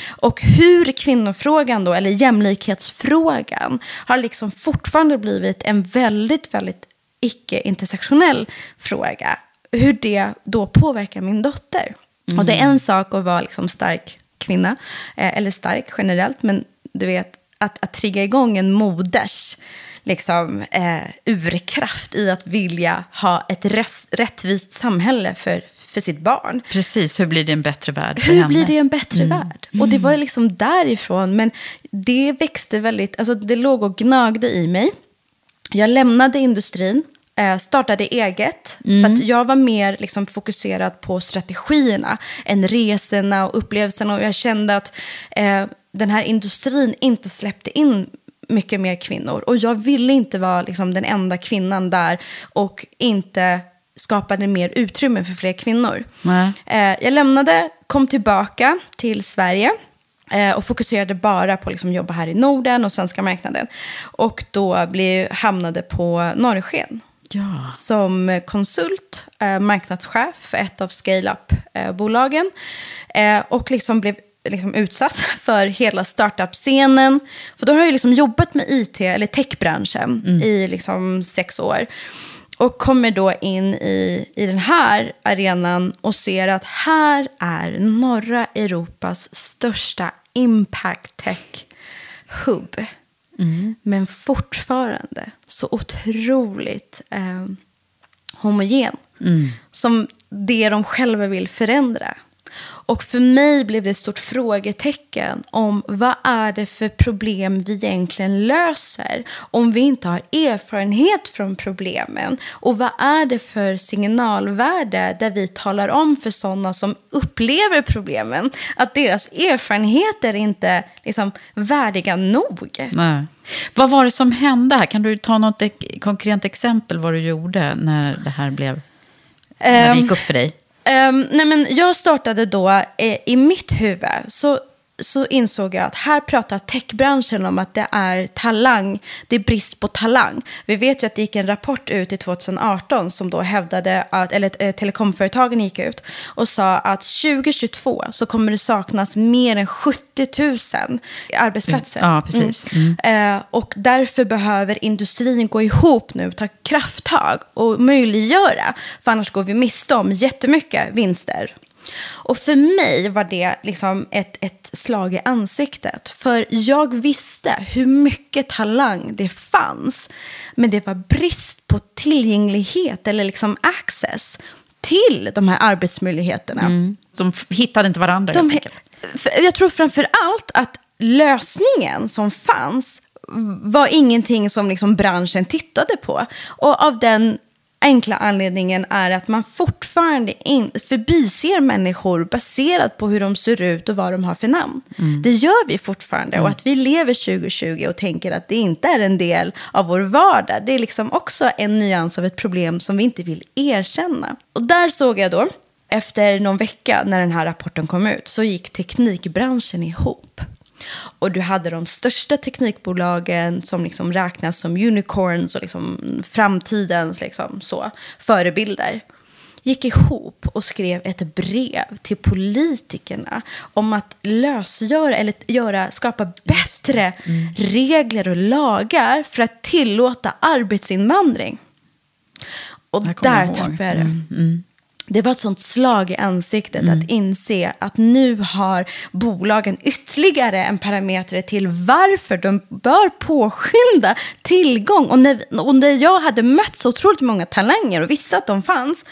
Och hur kvinnofrågan då, eller jämlikhetsfrågan, har liksom fortfarande blivit en väldigt, väldigt icke-intersektionell fråga. Hur det då påverkar min dotter. Och det är en sak att vara liksom stark kvinna, eh, eller stark generellt, men du vet, att, att trigga igång en moders liksom, eh, urkraft i att vilja ha ett räs, rättvist samhälle för, för sitt barn. Precis, hur blir det en bättre värld för Hur henne? blir det en bättre Mm. värld? Och det var liksom därifrån, men det växte väldigt, alltså det låg och gnagde i mig. Jag lämnade industrin, eh, startade eget, Mm. för att jag var mer liksom fokuserad på strategierna än resorna och upplevelserna. Och jag kände att eh, den här industrin inte släppte in mycket mer kvinnor. Och jag ville inte vara liksom, den enda kvinnan där och inte skapade mer utrymme för fler kvinnor. Eh, jag lämnade, kom tillbaka till Sverige eh, och fokuserade bara på att liksom, jobba här i Norden och svenska marknaden. Och då blev, hamnade på Norrsken Ja. som konsult, eh, marknadschef för ett av scale-up-bolagen. Eh, och liksom blev liksom utsatt *laughs* för hela startup-scenen. För då har jag liksom jobbat med IT, eller techbranschen, i liksom sex år. Och kommer då in i, i den här arenan och ser att här är norra Europas största impact tech-hub. Men fortfarande så otroligt eh, homogen. Som det de själva vill förändra. Och för mig blev det ett stort frågetecken om vad är det för problem vi egentligen löser om vi inte har erfarenhet från problemen. Och vad är det för signalvärde där vi talar om för sådana som upplever problemen att deras erfarenheter inte är liksom värdiga nog. Nej. Vad var det som hände här? Kan du ta något konkret exempel vad du gjorde när det här blev... när det Ehm, gick upp för dig? Um, nej men jag startade då, eh, i mitt huvud, så, så insåg jag att här pratar techbranschen om att det är talang, det är brist på talang. Vi vet ju att det gick en rapport ut i 2018 som då hävdade, att, eller eh, telekomföretagen gick ut och sa att 2022 så kommer det saknas mer än 70 000 arbetsplatser. Ja, precis. Mm. Eh, och därför behöver industrin gå ihop nu, ta krafttag och möjliggöra. För annars går vi miste om jättemycket vinster. Och för mig var det liksom ett, ett slag i ansiktet. För jag visste hur mycket talang det fanns. Men det var brist på tillgänglighet eller liksom access till de här arbetsmöjligheterna. Mm. De hittade inte varandra de, helt enkelt. Jag tror framför allt att lösningen som fanns var ingenting som liksom branschen tittade på. Och av den enkla anledningen är att man fortfarande in, förbiser människor baserat på hur de ser ut och vad de har för namn. Mm. Det gör vi fortfarande. Mm. Och att vi lever 2020 och tänker att det inte är en del av vår vardag, det är liksom också en nyans av ett problem som vi inte vill erkänna. Och där såg jag då, efter någon vecka när den här rapporten kom ut, så gick teknikbranschen ihop. Och du hade de största teknikbolagen som liksom räknas som unicorns och liksom framtidens liksom så, förebilder gick ihop och skrev ett brev till politikerna om att lösgöra eller göra, skapa bättre mm. regler och lagar för att tillåta arbetsinvandring. Och där tappade jag det. Mm. Mm det var ett sånt slag i ansiktet mm. att inse att nu har bolagen ytterligare en parameter till varför de bör påskynda tillgång. Och när, och när jag hade mött så otroligt många talanger och visste att de fanns,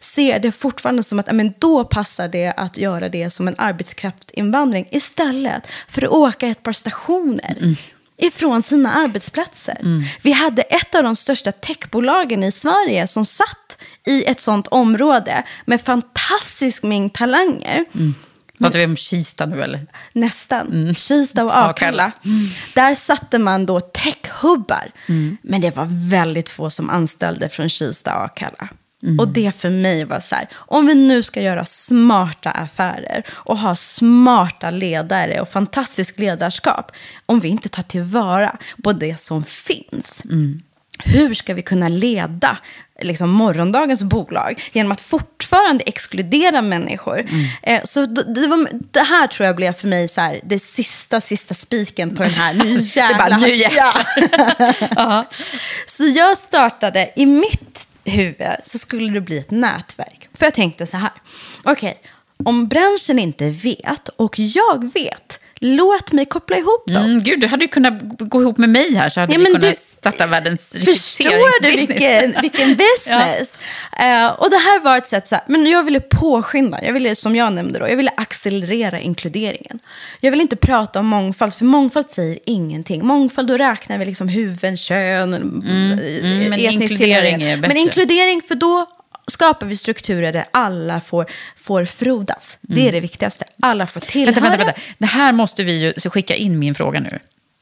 ser det fortfarande som att men då passar det att göra det som en arbetskraftsinvandring istället för att åka ett par stationer. Mm ifrån sina arbetsplatser. Mm. Vi hade ett av de största techbolagen i Sverige som satt i ett sånt område med fantastisk mängd talanger. Mm. Pratar vi om Kista nu eller? Nästan. Mm. Kista och Akalla. Mm. Där satte man då techhubbar. Mm. Men det var väldigt få som anställde från Kista och Akalla. Mm. Och det för mig var så här, om vi nu ska göra smarta affärer och ha smarta ledare och fantastiskt ledarskap, om vi inte tar tillvara på det som finns. Mm. Hur ska vi kunna leda liksom, morgondagens bolag genom att fortfarande exkludera människor? Mm. Eh, så det, var, det, här tror jag blev för mig så här, det sista, sista spiken på den här. *laughs* Nu jävlar. det bara, nu jävlar. *laughs* Ja. så jag startade i mitt huvud så skulle det bli ett nätverk. För jag tänkte så här, okej, okay, om branschen inte vet och jag vet, låt mig koppla ihop dem. Mm, gud, du hade ju kunnat gå ihop med mig här så hade ja, vi kunnat du, starta världens Förstår du vilken, *laughs* vilken business? ja. uh, och det här var ett sätt så här, men jag ville påskynda, jag ville, som jag nämnde då, jag ville accelerera inkluderingen. Jag vill inte prata om mångfald, för mångfald säger ingenting. Mångfald, då räknar vi liksom huvuden, kön, mm, mm, men inkludering är bättre. Men inkludering, för då skapar vi strukturer där alla får, får frodas. Mm. Det är mm. det viktigaste. Alla får tillhöra. Vänta, vänta, vänta. Det här måste vi ju skicka in min fråga nu.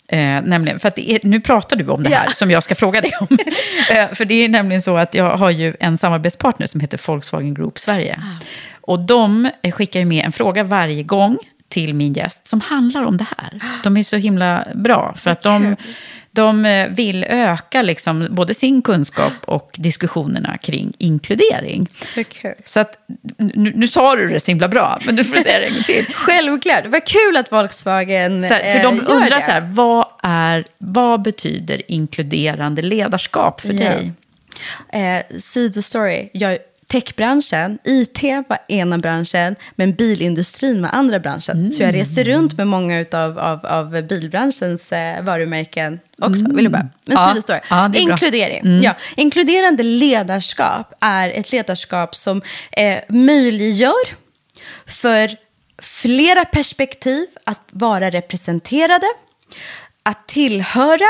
Eh, nämligen, för att är, nu pratar du om det här ja. som jag ska fråga dig om. *laughs* eh, för det är nämligen så att jag har ju en samarbetspartner som heter Volkswagen Group Sverige. Ah. Och de skickar ju med en fråga varje gång till min gäst som handlar om det här. De är så himla bra. För att de, de eh, vill öka liksom både sin kunskap och diskussionerna kring inkludering. Okay. Så att, nu, nu sa du det så himla bra, men du får säga det en gång till. *laughs* Självklart, vad kul att Volkswagen så här, För de eh, undrar så här, vad, är, vad betyder inkluderande ledarskap för ja. dig? Eh, sidostory, jag techbranschen, IT var ena branschen, men bilindustrin var andra branschen. Mm. Så jag reser runt med många av, av, av bilbranschens eh, varumärken också. Mm. Vill du bara? Men ja. sidostory. Ja, Inkludering. Mm. Ja. Inkluderande ledarskap är ett ledarskap som eh, möjliggör för flera perspektiv att vara representerade, att tillhöra,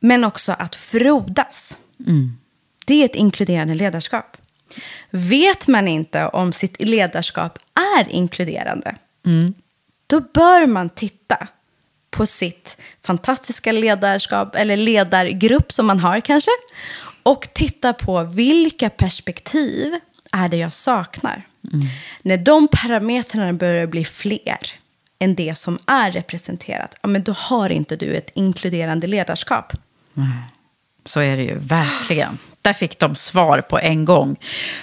men också att frodas. Mm. Det är ett inkluderande ledarskap. Vet man inte om sitt ledarskap är inkluderande, mm. då bör man titta på sitt fantastiska ledarskap, eller ledargrupp som man har kanske, och titta på vilka perspektiv är det jag saknar. Mm. När de parametrarna börjar bli fler än det som är representerat, ja, men då har inte du ett inkluderande ledarskap. Så är det ju, verkligen. Där fick de svar på en gång.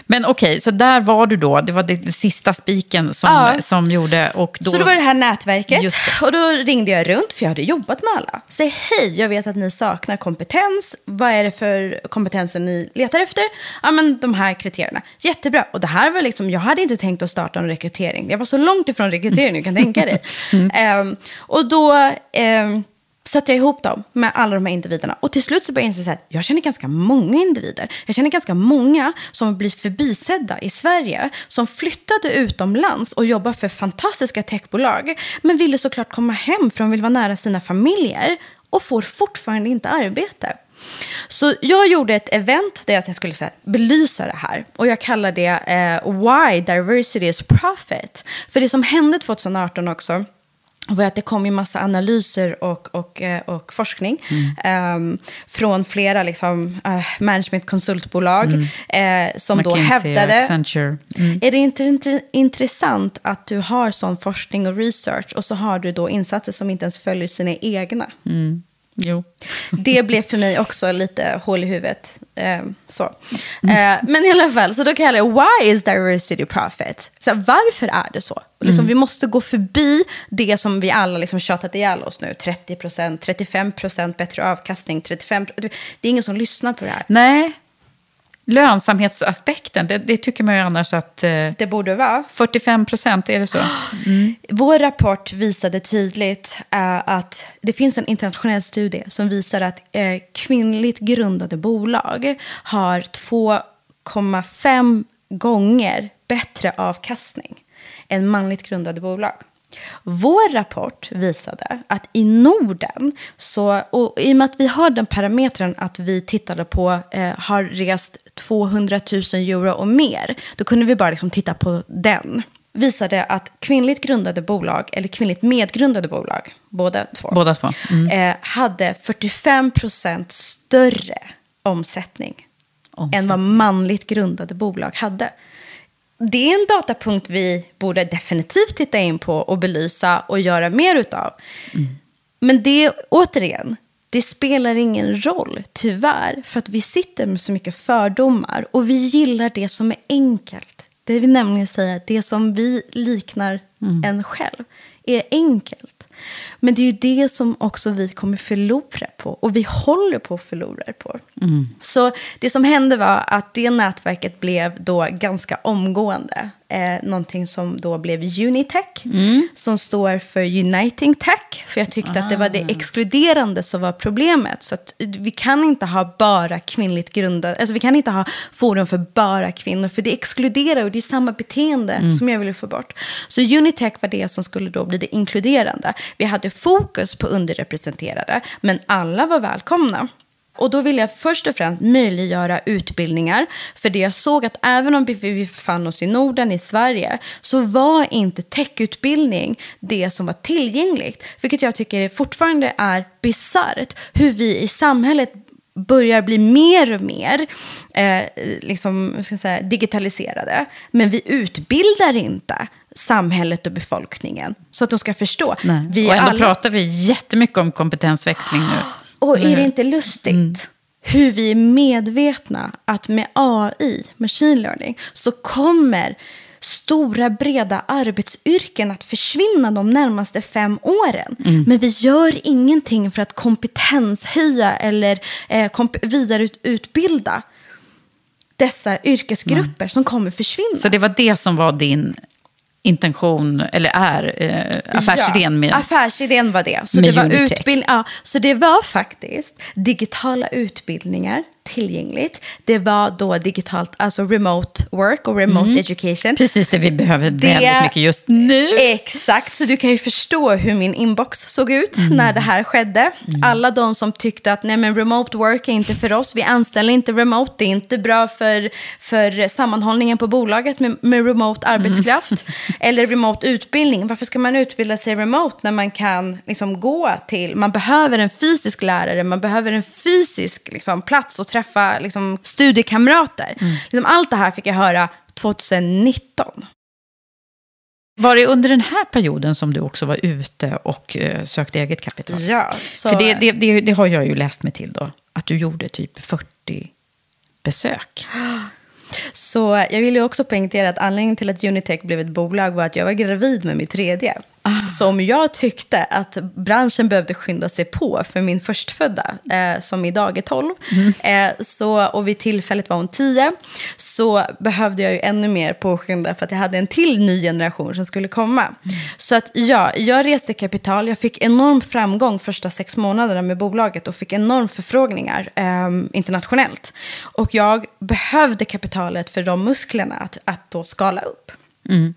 Men okej, okay, så där var du då. Det var det sista spiken som, ja. som gjorde... Och då... Så då var det här nätverket. Och då ringde jag runt, för jag hade jobbat med alla. Säg hej, jag vet att ni saknar kompetens. Vad är det för kompetenser ni letar efter? Ja, men de här kriterierna. Jättebra. Och det här var liksom, jag hade inte tänkt att starta en rekrytering. Jag var så långt ifrån rekrytering du kan tänka dig. *laughs* mm. um, och då... Um, satte jag ihop dem med alla de här individerna. Och till slut så började jag inse att jag känner ganska många individer. Jag känner ganska många som blir förbisedda i Sverige. Som flyttade utomlands och jobbar för fantastiska techbolag. Men ville såklart komma hem för de vill vara nära sina familjer. Och får fortfarande inte arbete. Så jag gjorde ett event där jag skulle här, belysa det här. Och jag kallar det eh, Why Diversity is Profit. För det som hände 2018 också var att det kom ju massa analyser och, och, eh, och forskning mm. um, från flera liksom, uh, managementkonsultbolag mm. uh, som McKinsey, då hävdade... Accenture. Mm. Är det inte, inte intressant att du har sån forskning och research och så har du då insatser som inte ens följer sina egna? Mm. Jo. Det blev för mig också lite hål i huvudet. Eh, så. Eh, men i alla fall, så då kallar jag Why is diversity profit? Så varför är det så? Liksom, mm. Vi måste gå förbi det som vi alla liksom tjatat ihjäl oss nu. 30% 35% bättre avkastning, 35 Det är ingen som lyssnar på det här. Nej, lönsamhetsaspekten, det, det, tycker man ju annars att... Eh, det borde vara. 45 procent, är det så? Mm. Vår rapport visade tydligt eh, att det finns en internationell studie som visar att eh, kvinnligt grundade bolag har 2,5 gånger bättre avkastning än manligt grundade bolag. Vår rapport visade att i Norden, så, och i och med att vi har den parametern att vi tittade på, eh, har rest 200 000 euro och mer, då kunde vi bara liksom titta på den. Visade att kvinnligt grundade bolag, eller kvinnligt medgrundade bolag, båda två, båda två. Mm. Eh, hade 45 procent större omsättning, omsättning än vad manligt grundade bolag hade det är en datapunkt vi borde definitivt titta in på och belysa och göra mer utav. Mm. Men det, återigen, det spelar ingen roll, tyvärr, för att vi sitter med så mycket fördomar och vi gillar det som är enkelt. Det vill nämligen säga det som vi liknar mm. en själv är enkelt. Men det är ju det som också vi kommer förlora på. Och vi håller på att förlora på. Mm. Så det som hände var att det nätverket blev då ganska omgående eh, någonting som då blev Unitech, mm. som står för Uniting Tech. För jag tyckte ah. att det var det ah. exkluderande som var problemet. Så att vi kan inte ha bara kvinnligt grundade, alltså vi kan inte ha forum för bara kvinnor, för det exkluderar och det är samma beteende mm. som jag ville få bort. Så Unitech var det som skulle då bli det inkluderande. Vi hade fokus på underrepresenterade, men alla var välkomna. Och då vill jag först och främst möjliggöra utbildningar. För det jag såg att även om vi befann oss i Norden, i Sverige, så var inte techutbildning det som var tillgängligt. Vilket jag tycker fortfarande är bisarrt. Hur vi i samhället börjar bli mer och mer eh, liksom, ska säga, digitaliserade. Men vi utbildar inte samhället och befolkningen så att de ska förstå. Nej. Vi och ändå alla... pratar vi jättemycket om kompetensväxling nu. *gasps* Och är det inte lustigt? Mm. Hur vi är medvetna att med AI, machine learning, så kommer stora breda arbetsyrken att försvinna de närmaste fem åren. Mm. Men vi gör ingenting för att kompetenshöja eller eh, komp vidareutbilda dessa yrkesgrupper mm. som kommer försvinna. Så det var det som var din intention, eller är, eh, affärsidén med ja, affärsidén var det. Så det var, utbild, ja, så det var faktiskt digitala utbildningar tillgängligt. Det var då digitalt, alltså remote work och remote mm. education. Precis det vi behöver det, väldigt mycket just nu. Exakt, så du kan ju förstå hur min inbox såg ut mm. när det här skedde. Mm. Alla de som tyckte att nej men remote work är inte för oss, vi anställer inte remote, det är inte bra för, för sammanhållningen på bolaget med, med remote arbetskraft. Mm. *laughs* Eller remote utbildning, varför ska man utbilda sig remote när man kan liksom gå till, man behöver en fysisk lärare, man behöver en fysisk liksom, plats att träffa träffa liksom, studiekamrater. Mm. Liksom, allt det här fick jag höra 2019. Var det under den här perioden som du också var ute och uh, sökte eget kapital? Ja. Så... För det, det, det, det, har jag ju läst mig till då. Att du gjorde typ 40 besök. Så jag vill ju också poängtera att anledningen till att Unitech blev ett bolag var att jag var gravid med mitt tredje. Så om jag tyckte att branschen behövde skynda sig på för min förstfödda, eh, som idag är 12, Mm. eh, så, och vid tillfället var hon 10, så behövde jag ju ännu mer påskynda för att jag hade en till ny generation som skulle komma. Mm. Så att ja, jag reste kapital, jag fick enorm framgång första sex månaderna med bolaget och fick enorm förfrågningar eh, internationellt. Och jag behövde kapitalet för de musklerna att, att då skala upp. Mm.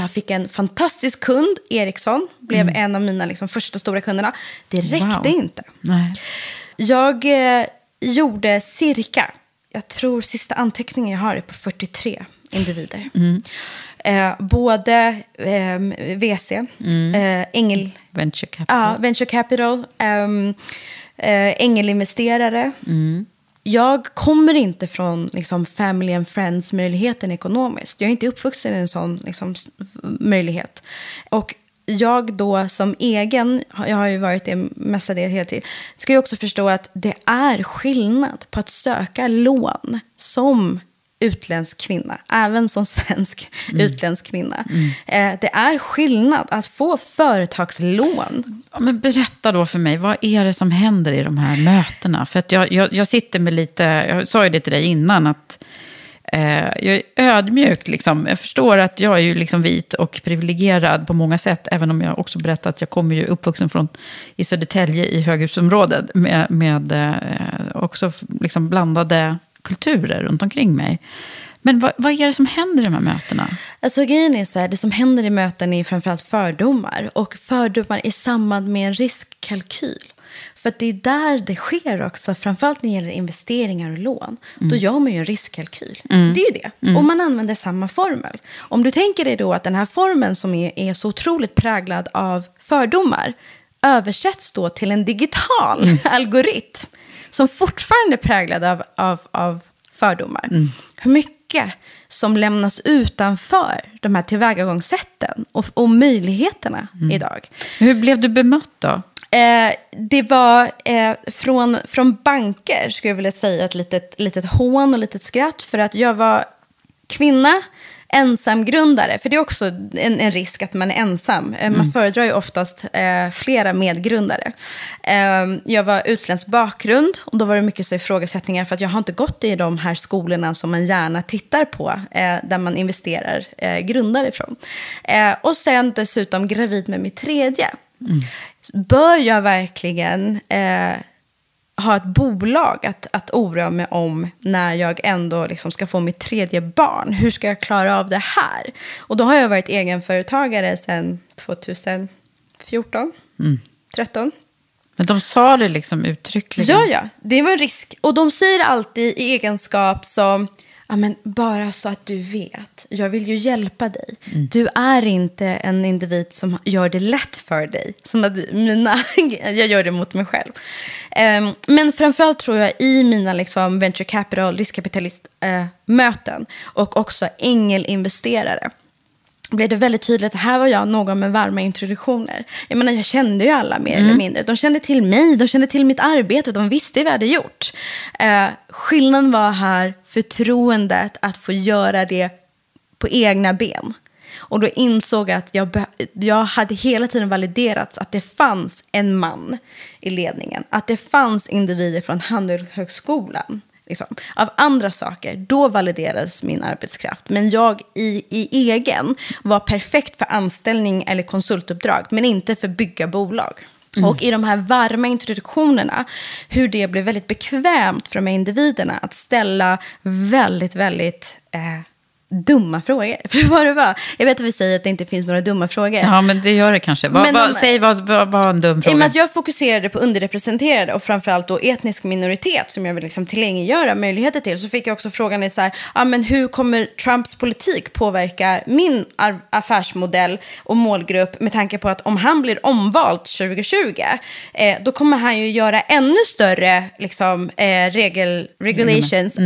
Jag fick en fantastisk kund, Ericsson, blev Mm. en av mina liksom, första stora kunderna. Det räckte Wow. inte. Nej. Jag eh, gjorde cirka, jag tror sista anteckningen jag har är på 43 individer. Mm. Eh, både eh, VC, eh, Ängel, Venture capital. ja, venture capital, ehm, eh, ängelinvesterare. Mm. Jag kommer inte från liksom, family and friends-möjligheten ekonomiskt. Jag är inte uppvuxen i en sån liksom, möjlighet. Och jag då som egen, jag har ju varit det mestadels hela tiden, ska ju också förstå att det är skillnad på att söka lån som utländsk kvinna, även som svensk utländsk kvinna. Eh, det är skillnad att få företagslån. Ja, men berätta då för mig, vad är det som händer i de här mötena? För att jag, jag, jag sitter med lite, jag sa ju det till dig innan, att eh, jag är ödmjuk. Liksom. Jag förstår att jag är ju liksom vit och privilegierad på många sätt, även om jag också berättar att jag kommer ju uppvuxen från, i Södertälje i höghusområdet, med, med eh, också liksom blandade kulturer runt omkring mig. Men vad, vad är det som händer i de här mötena? Alltså grejen är så här, det som händer i möten är framförallt fördomar. Och fördomar i samband med en riskkalkyl. För det är där det sker också, framförallt när det gäller investeringar och lån. Då gör man ju en riskkalkyl. Mm. Det är ju det. Och man använder samma formel. Om du tänker dig då att den här formeln som är, är så otroligt präglad av fördomar översätts då till en digital *laughs* algoritm som fortfarande är präglad av, av, av fördomar. Hur mycket som lämnas utanför de här tillvägagångssätten och, och möjligheterna idag. Hur blev du bemött då? Eh, det var eh, från, från banker, skulle jag vilja säga, ett litet, litet hån och litet skratt. För att jag var kvinna, ensamgrundare. För det är också en, en risk att man är ensam. Eh, Man föredrar ju oftast eh, flera medgrundare. Eh, jag var utländsk bakgrund och då var det mycket så ifrågasättningar för att jag har inte gått i de här skolorna som man gärna tittar på, eh, där man investerar eh, grundare ifrån. Eh, och sen dessutom gravid med mitt tredje. Bör jag verkligen eh, ha ett bolag att, att oroa mig om när jag ändå liksom ska få mitt tredje barn? Hur ska jag klara av det här? Och då har jag varit egenföretagare sedan 2014, Mm. 13. Men de sa det liksom uttryckligen. Ja, ja, det var en risk. Och de säger alltid i egenskap som, ja men bara så att du vet, jag vill ju hjälpa dig. Du är inte en individ som gör det lätt för dig. Som att mina, *laughs* jag gör det mot mig själv. Ehm, men framförallt tror jag i mina liksom, venture capital, riskkapitalist-möten och också ängelinvesterare blev det väldigt tydligt att här var jag någon med varma introduktioner. Jag menar, jag kände ju alla mer eller mindre. De kände till mig, de kände till mitt arbete och de visste vad jag hade gjort. Eh, skillnaden var här förtroendet att få göra det på egna ben. Och då insåg jag att jag, jag hade hela tiden validerat att det fanns en man i ledningen. Att det fanns individer från Handelshögskolan. Liksom, av andra saker, då validerades min arbetskraft. Men jag i, i egen var perfekt för anställning eller konsultuppdrag, men inte för bygga bolag. Mm. Och i de här varma introduktionerna, hur det blev väldigt bekvämt för de här individerna att ställa väldigt, väldigt eh, dumma frågor. *laughs* För vad det var, jag vet att vi säger att det inte finns några dumma frågor. Ja, men det gör det kanske. Vad, Men vad, de- säg vad vad var en dum I och fråga. med att jag fokuserade på underrepresenterade och framförallt då etnisk minoritet som jag vill liksom tillgängliggöra möjligheter till så fick jag också frågan i så här, ah, men hur kommer Trumps politik påverka min affärsmodell och målgrupp med tanke på att om han blir omvald 2020 eh, då kommer han ju göra ännu större liksom, eh, regel, regulations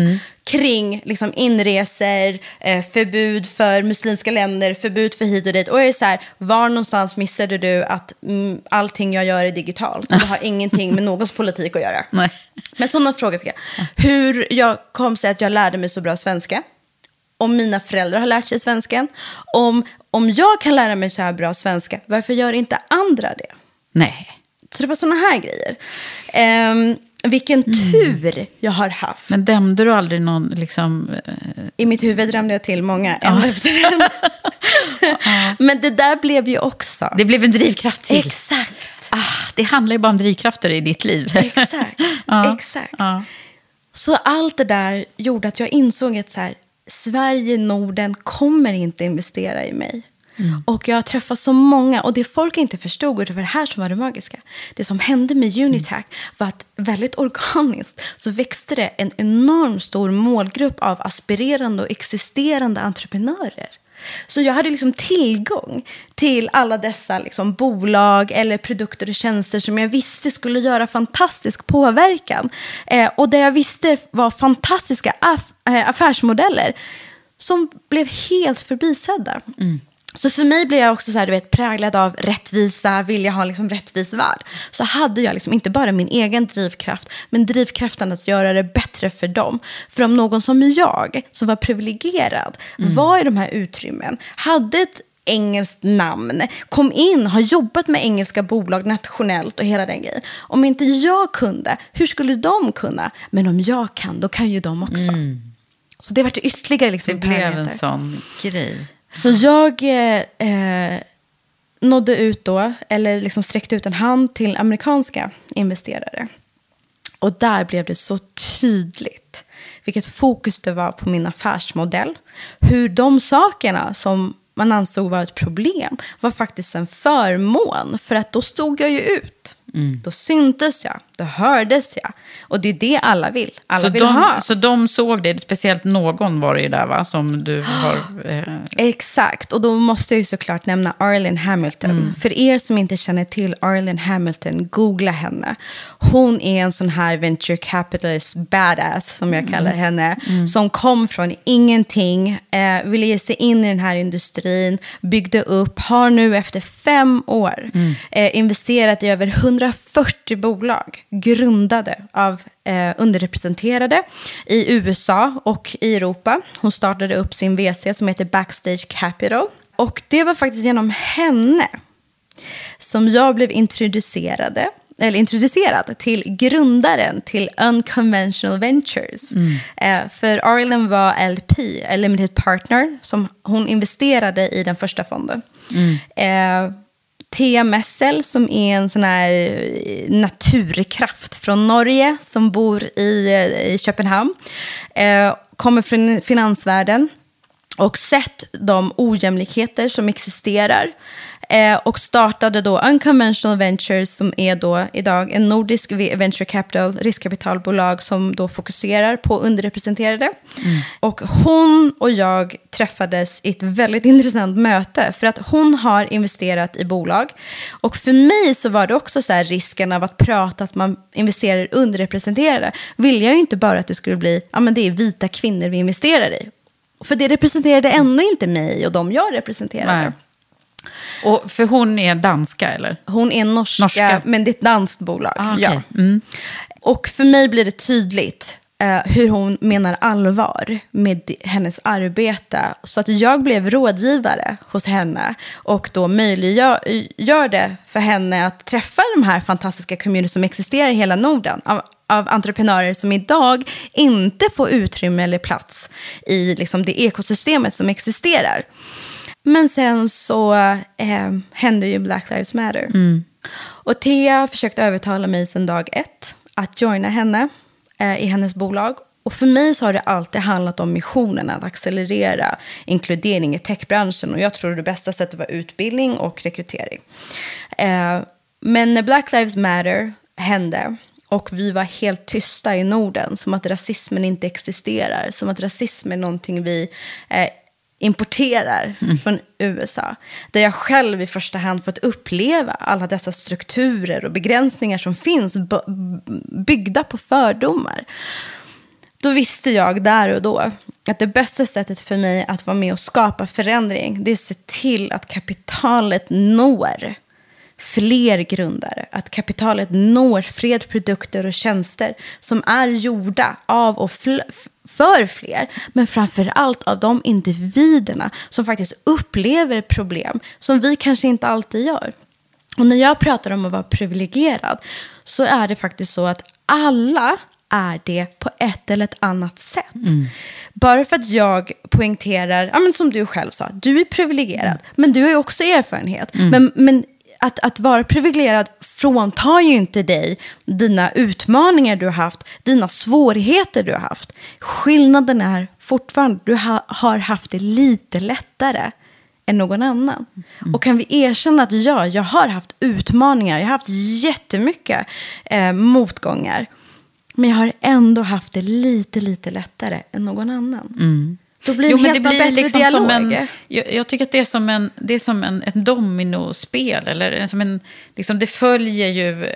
kring liksom, inreser, eh, förbud för muslimska länder, förbud för hit och dit. Och jag är så här, var någonstans missade du att mm, allting jag gör är digitalt? Och det har *laughs* ingenting med någons politik att göra. Nej. Men sådana frågor fick jag. Hur jag kom sig att jag lärde mig så bra svenska. Om mina föräldrar har lärt sig svenskan. Om, om jag kan lära mig så här bra svenska, varför gör inte andra det? Nej. Så det var sådana här grejer. Ehm, vilken tur jag har haft. Men dömde du aldrig någon liksom... eh, I mitt huvud drömde jag till många, en *laughs* efter en. Men det där blev ju också... Det blev en drivkraft till. Exakt. Ah, det handlar ju bara om drivkrafter i ditt liv. Exakt. *laughs* Ja. Exakt. Ja. Så allt det där gjorde att jag insåg att så här, Sverige, Norden kommer inte investera i mig. Mm. Och jag har träffat så många, och det folk inte förstod, och det var det här som var det magiska. Det som hände med Unitac var att väldigt organiskt så växte det en enormt stor målgrupp av aspirerande och existerande entreprenörer. Så jag hade liksom tillgång till alla dessa liksom bolag eller produkter och tjänster som jag visste skulle göra fantastisk påverkan. Eh, och det jag visste var fantastiska aff eh, affärsmodeller som blev helt förbisedda. Så för mig blev jag också så här, du vet, präglad av rättvisa, vilja ha liksom rättvis värld. Så hade jag liksom inte bara min egen drivkraft, men drivkraften att göra det bättre för dem. För om någon som jag, som var privilegierad, var i de här utrymmen, hade ett engelskt namn, kom in, har jobbat med engelska bolag nationellt och hela den grejen. Om inte jag kunde, hur skulle de kunna? Men om jag kan, då kan ju de också. Så det var ytterligare liksom Det blev en sån grej. Så jag eh, eh, nådde ut då, eller liksom sträckte ut en hand till amerikanska investerare. Och där blev det så tydligt vilket fokus det var på min affärsmodell. Hur de sakerna som man ansåg var ett problem var faktiskt en förmån. För att då stod jag ju ut. Då syntes jag, då hördes jag. Och det är det alla vill. Alla Så vill de, ha. så de såg det, speciellt någon var det ju där va, som du har... Eh, Exakt, och då måste jag ju såklart nämna Arlen Hamilton. Mm. För er som inte känner till Arlen Hamilton, googla henne. Hon är en sån här venture capitalist badass, som jag kallar henne, Mm. som kom från ingenting, eh, ville ge sig in i den här industrin, byggde upp, har nu efter fem år Mm. eh, investerat i över 140 bolag grundade av eh, underrepresenterade i USA och i Europa. Hon startade upp sin VC som heter Backstage Capital. Och det var faktiskt genom henne som jag blev introducerade eller introducerad till grundaren till Unconventional Ventures. Eh, för Arlen var LP, limited partner, som hon investerade i den första fonden. Eh, Thea Messel som är en sån här eh, naturkraft från Norge som bor i, eh, i Köpenhamn. Eh, kommer från finansvärlden och sett de ojämlikheter som existerar. Eh, och startade då Unconventional Ventures som är då idag en nordisk venture capital riskkapitalbolag som då fokuserar på underrepresenterade. Och hon och jag träffades i ett väldigt *laughs* intressant möte för att hon har investerat i bolag. Och för mig så var det också så risken av att prata att man investerar i underrepresenterade. Vill jag ju inte bara att det skulle bli, ja men det är vita kvinnor vi investerar i. För det representerade ännu inte mig och de jag representerade. nej. Och för hon är danska eller? Hon är norska, Norska. men det är ett danskt bolag. Ah, okej. ja. Mm. Och för mig blir det tydligt eh, hur hon menar allvar med hennes arbete. Så att jag blev rådgivare hos henne och då möjliggör gör det för henne att träffa de här fantastiska community som existerar i hela Norden. Av, av entreprenörer som idag inte får utrymme eller plats i liksom, det ekosystemet som existerar. Men sen så eh, hände ju Black Lives Matter. Och Thea försökte övertala mig sedan dag ett att joina henne eh, i hennes bolag. Och för mig så har det alltid handlat om missionen att accelerera inkludering i techbranschen. Och jag tror det bästa sättet var utbildning och rekrytering. Eh, men när Black Lives Matter hände och vi var helt tysta i Norden, som att rasismen inte existerar, som att rasism är någonting vi eh, importerar från USA. Där jag själv i första hand fått uppleva alla dessa strukturer och begränsningar som finns byggda på fördomar. då visste jag där och då att det bästa sättet för mig att vara med och skapa förändring, det är att se till att kapitalet når fler grundare. Att kapitalet når fler produkter och tjänster som är gjorda av och för fler. Men framför allt av de individerna som faktiskt upplever problem som vi kanske inte alltid gör. Och när jag pratar om att vara privilegierad så är det faktiskt så att alla är det på ett eller ett annat sätt. Mm. Bara för att jag poängterar, ja, men som du själv sa, du är privilegierad, mm. men du har ju också erfarenhet. Mm. Men, men att, att vara privilegierad fråntar ju inte dig dina utmaningar du har haft, dina svårigheter du har haft. Skillnaden är fortfarande, du ha, har haft det lite lättare än någon annan. Mm. Och kan vi erkänna att ja, jag har haft utmaningar, jag har haft jättemycket eh, motgångar. Men jag har ändå haft det lite, lite lättare än någon annan. Mm. Då blir det jo, men det blir bättre liksom dialog. Som en, jag, jag, tycker att det är som en, det är som en, ett dominospel. Eller som en, liksom det följer ju...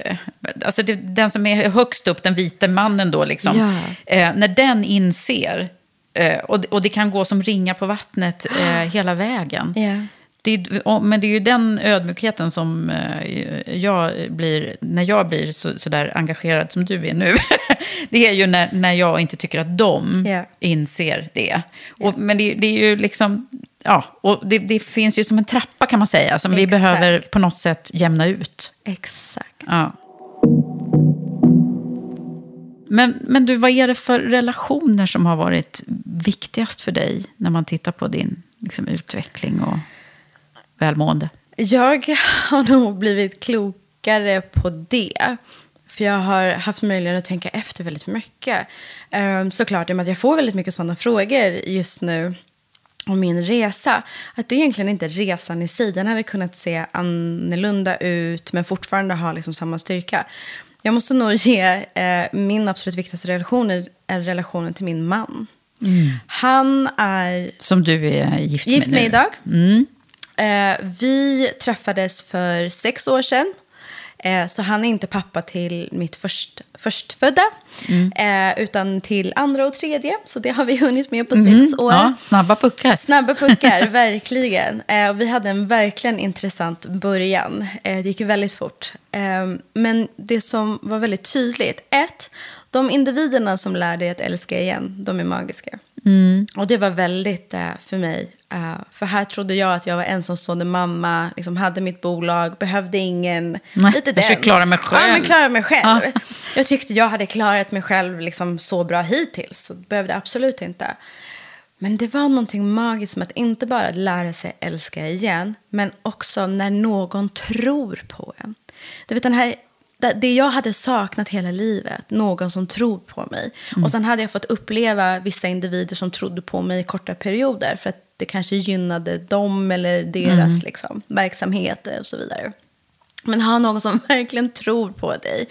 Alltså det, den som är högst upp, den vita mannen då, liksom, ja. eh, när den inser... Eh, och, och det kan gå som ringa på vattnet eh, hela vägen. Yeah. Det, men det är ju den ödmjukheten som eh, jag blir, när jag blir så, så där engagerad som du är nu. *laughs* det är ju när, när jag inte tycker att de yeah. inser det. Och, yeah. Men det, det, är ju liksom, ja, och det, det, finns ju som en trappa kan man säga, som Exakt. vi behöver på något sätt jämna ut. Exakt. Ja. Men, men du, vad är det för relationer som har varit viktigast för dig när man tittar på din liksom, utveckling och välmående? Jag har *laughs* nog blivit klokare på det. För jag har haft möjlighet att tänka efter väldigt mycket. Ehm, såklart, i och med att jag får väldigt mycket sådana frågor just nu om min resa. Att det egentligen inte är resan i sig. Den hade kunnat se annorlunda ut men fortfarande ha liksom samma styrka. Jag måste nog *laughs* ge eh, min absolut viktigaste relation är relationen till min man. Mm. Han är... Som du är gift, gift med, med idag. Mm. Eh, vi träffades för sex år sedan. Eh, så han är inte pappa till mitt först, förstfödda, mm. eh, utan till andra och tredje. Så det har vi *laughs* hunnit med på mm. sex år. Ja, snabba puckar. Snabba puckar, *laughs* verkligen. Eh, och vi hade en verkligen intressant början. Det gick väldigt fort. Eh, men det som var väldigt tydligt, ett, de individerna som lär dig att älska igen, de är magiska. Mm. Och det var väldigt uh, för mig. Uh, för här trodde jag att jag var ensamstående mamma, liksom hade mitt bolag, behövde ingen... Nej, lite jag ska klara mig själv. Ja, men klara mig själv. Ja. Jag tyckte jag hade klarat mig själv liksom så bra hittills, så behövde absolut inte. Men det var någonting magiskt med att inte bara lära sig älska igen, men också när någon tror på en. Du vet den här det jag hade saknat hela livet, någon som tror på mig. Mm. Och sen hade jag fått uppleva vissa individer som trodde på mig i korta perioder. För att det kanske gynnade dem eller deras mm. liksom, verksamheter och så vidare. Men ha någon som *laughs* verkligen tror på dig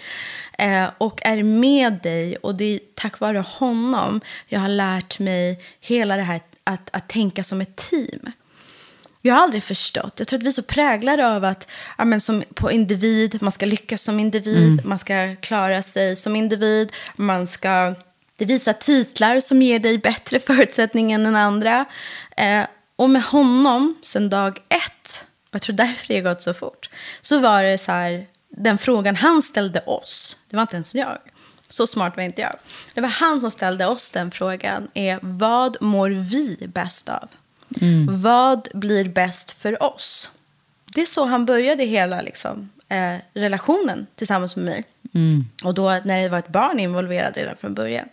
eh, och är med dig. Och det är tack vare honom jag har lärt mig hela det här att, att tänka som ett team. Jag har aldrig förstått. Jag tror att vi är så präglade av att ja, men som på individ, man ska lyckas som individ, mm. man ska klara sig som individ, man ska... Det visar titlar som ger dig bättre förutsättningar än andra. Eh, och med honom, sen dag ett, och jag tror därför det har gått så fort, så var det så här, den frågan han ställde oss, det var inte ens jag. Så smart var inte jag. Det var han som ställde oss den frågan, är vad mår vi bäst av? Mm. Vad blir bäst för oss? Det är så han började hela liksom, eh, relationen tillsammans med mig. Mm. Och då när det var ett barn involverad redan från början.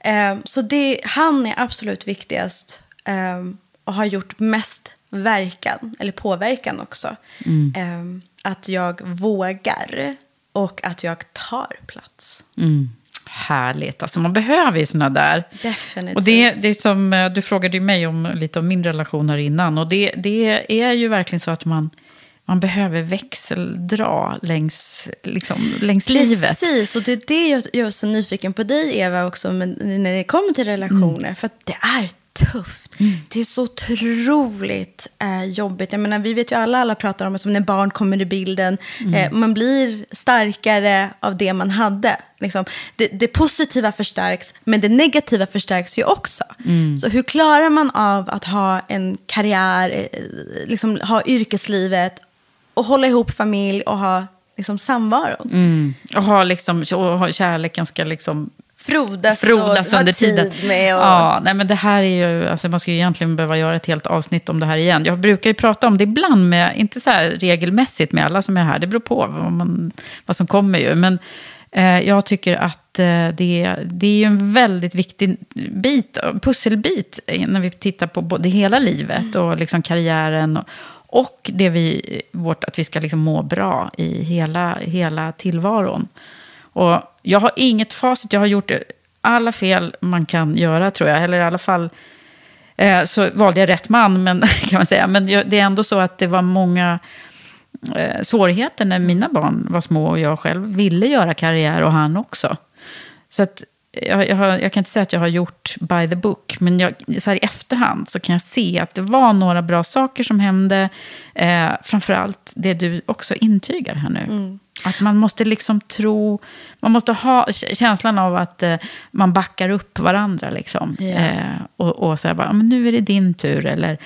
Eh, så det, han är absolut viktigast eh, och har gjort mest verkan, eller påverkan också. Mm. Eh, att jag vågar och att jag tar plats. Mm. Härligt. Alltså man behöver ju såna där. Definitivt. Och det, det är som, eh, du frågade ju mig om lite om min relation här innan. Och det, det är ju verkligen så att man, man behöver växeldra längs, liksom, längs Precis, livet. Precis, och det är det jag, jag är så nyfiken på dig Eva också när det kommer till relationer. Mm. För att det är tufft. Mm. Det är så otroligt eh, jobbigt. Jag menar, vi vet ju alla, alla pratar om det som när barn kommer i bilden. Mm. Eh, man blir starkare av det man hade. Liksom, det, det, positiva förstärks, men det negativa förstärks ju också. Mm. Så hur klarar man av att ha en karriär, eh, liksom, ha yrkeslivet och hålla ihop familj och ha liksom, samvaron? Mm. Och ha liksom, och kärleken ska liksom frodas, frodas och under tiden. Med och... Ja, nej, men det här är ju, alltså man skulle egentligen behöva göra ett helt avsnitt om det här igen. Jag brukar ju prata om det ibland, med, inte så regelmässigt med alla som är här, det beror på vad, man, vad som kommer ju. Men eh, jag tycker att eh, det, det är en väldigt viktig bit, pusselbit när vi tittar på både hela livet och liksom karriären. Och, och det vi, vårt, att vi ska liksom må bra i hela, hela tillvaron. Och jag har inget facit, jag har gjort alla fel man kan göra tror jag. Eller i alla fall eh, så valde jag rätt man, men, *laughs* kan man säga. Men det är ändå så att det var många eh, svårigheter när mina barn var små och jag själv ville göra karriär och han också. Så att jag, jag, har, jag, kan inte säga att jag har gjort by the book, men jag, så här i efterhand så kan jag se att det var några bra saker som hände. Eh, framförallt det du också intygar här nu. Mm. Att man måste liksom tro, man måste ha känslan av att eh, man backar upp varandra. Liksom. Yeah. Eh, och, och säga bara, men nu är det din tur. Eller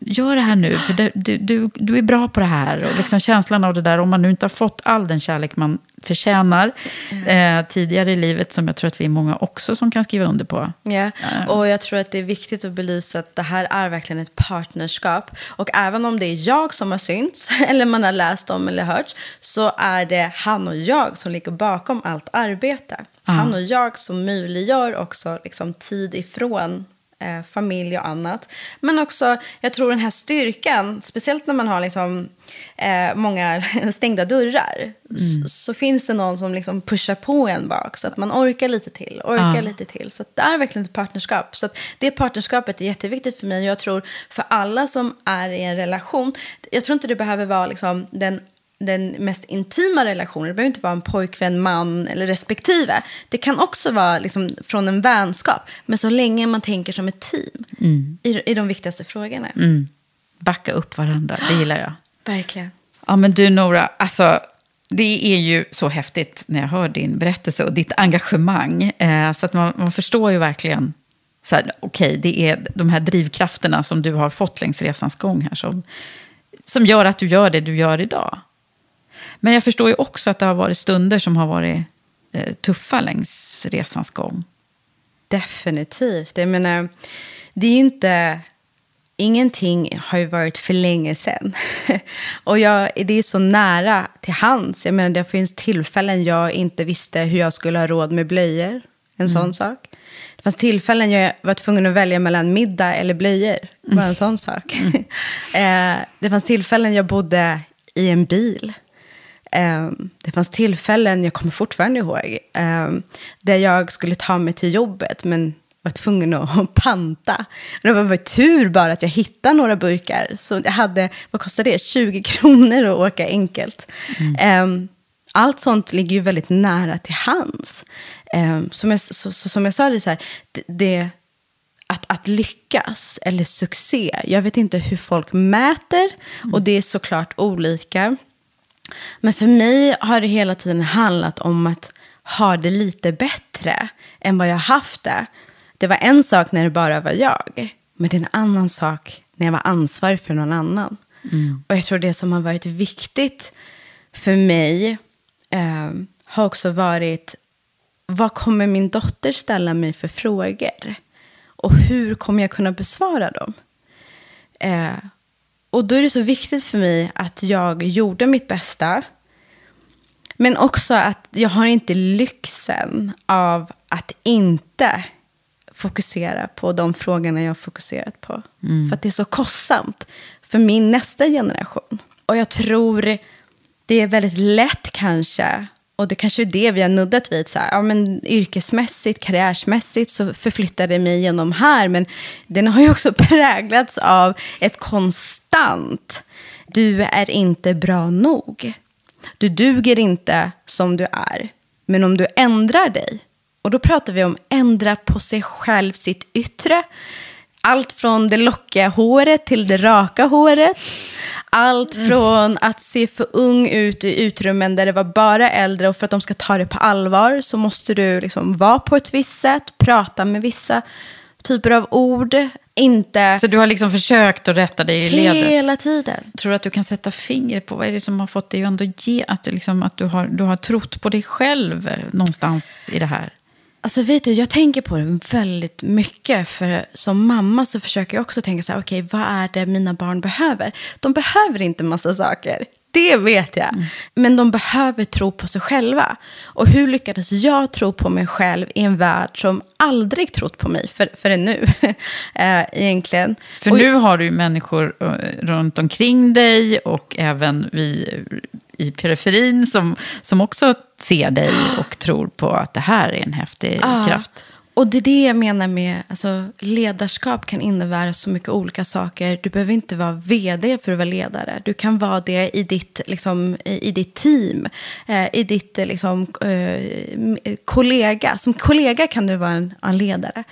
gör det här nu, för du, du, du är bra på det här. Och liksom känslan av det där, om man nu inte har fått all den kärlek man förtjänar eh, tidigare i livet, som jag tror att vi är många också som kan skriva under på. Ja, och jag tror att det är viktigt att belysa att det här är verkligen ett partnerskap. Och även om det är jag som har synts, *laughs* eller man har läst om eller hört, så är det han och jag som ligger bakom allt arbete. Han och jag som möjliggör också liksom, tid ifrån eh, familj och annat. Men också, jag tror den här styrkan, speciellt när man har liksom, eh, många *laughs* stängda dörrar, mm. så, finns det någon som liksom pushar på en bak så att man orkar lite till, orkar ja. lite till. Så det är verkligen ett partnerskap. Så det partnerskapet är jätteviktigt för mig. Jag tror för alla som är i en relation, jag tror inte det behöver vara liksom den den mest intima relationen. Det behöver inte vara en pojkvän, man eller respektive. Det kan också vara liksom från en vänskap. Men så länge man tänker som ett team mm. i, i de viktigaste frågorna. Mm. Backa upp varandra, det gillar jag. Verkligen. Ja, men du Nora, alltså, det är ju så häftigt när jag hör din berättelse och ditt engagemang. Eh, så att man, man förstår ju verkligen okej, okay, det är de här drivkrafterna som du har fått längs resans gång här som, som gör att du gör det du gör idag. Men jag förstår ju också att det har varit stunder som har varit eh, tuffa längs resans gång. Definitivt. Jag menar, det är ju inte... Ingenting har ju varit för länge sedan. *laughs* och jag, det är så nära till hands. Jag menar, det finns tillfällen jag inte visste hur jag skulle ha råd med blöjor. En mm. sån sak. Det fanns tillfällen jag var tvungen att välja mellan middag eller blöjor. Bara en mm. sån sak. Mm. *laughs* eh, det fanns tillfällen jag bodde i en bil. Um, det fanns tillfällen, jag kommer fortfarande ihåg, um, där jag skulle ta mig till jobbet men var tvungen att panta. Det var bara tur bara att jag hittade några burkar. Så jag hade, vad kostar det, 20 kronor att åka enkelt. Mm. Um, allt sånt ligger ju väldigt nära till hands. som, jag, så, så, som jag sa, det, så här, det, det att, att lyckas eller succé, jag vet inte hur folk mäter mm. och det är såklart olika. Men för mig har det hela tiden handlat om att ha det lite bättre än vad jag haft det. Det var en sak när det bara var jag, men det är en annan sak när jag var ansvarig för någon annan. Mm. Och jag tror det som har varit viktigt för mig eh, har också varit vad kommer min dotter ställa mig för frågor? Och hur kommer jag kunna besvara dem? Eh, och då är det så viktigt för mig att jag gjorde mitt bästa. Men också att jag har inte lyxen av att inte fokusera på de frågorna jag har fokuserat på. Mm. För att det är så kostsamt för min nästa generation. Och jag tror det är väldigt lätt kanske och det kanske är det vi har nuddat vid. Så här, ja, men yrkesmässigt, karriärsmässigt så förflyttade mig genom här. Men den har ju också *laughs* präglats av ett konstant. Du är inte bra nog. Du duger inte som du är. Men om du ändrar dig. Och då pratar vi om ändra på sig själv, sitt yttre. allt från det lockiga håret till det raka håret. Allt från att se för ung ut i utrymmen där det var bara äldre och för att de ska ta det på allvar så måste du liksom vara på ett visst sätt, prata med vissa typer av ord. Inte Så du har liksom försökt att rätta dig i ledet? hela tiden. Tror du att du kan sätta fingret på vad är det som har fått dig att ändå ge, att, du liksom, att du, har, du har trott på dig själv någonstans i det här? Alltså vet du, jag tänker på det väldigt mycket. För som mamma så försöker jag också tänka så här, okej, vad är det mina barn behöver? De behöver inte massa saker. Det vet jag. Men de behöver tro på sig själva. Och hur lyckades jag tro på mig själv i en värld som aldrig trott på mig för, förrän nu? *laughs* eh, egentligen. För Och- nu har du ju människor eh, runt omkring dig och även vi i periferin som, som också ser dig och tror på att det här är en häftig Ja. kraft. Och det är det jag menar med alltså, ledarskap kan innebära så mycket olika saker. Du behöver inte vara vd för att vara ledare. Du kan vara det i ditt, liksom, i, i ditt team, eh, i ditt eh, liksom, eh, kollega. Som kollega kan du vara en, en ledare.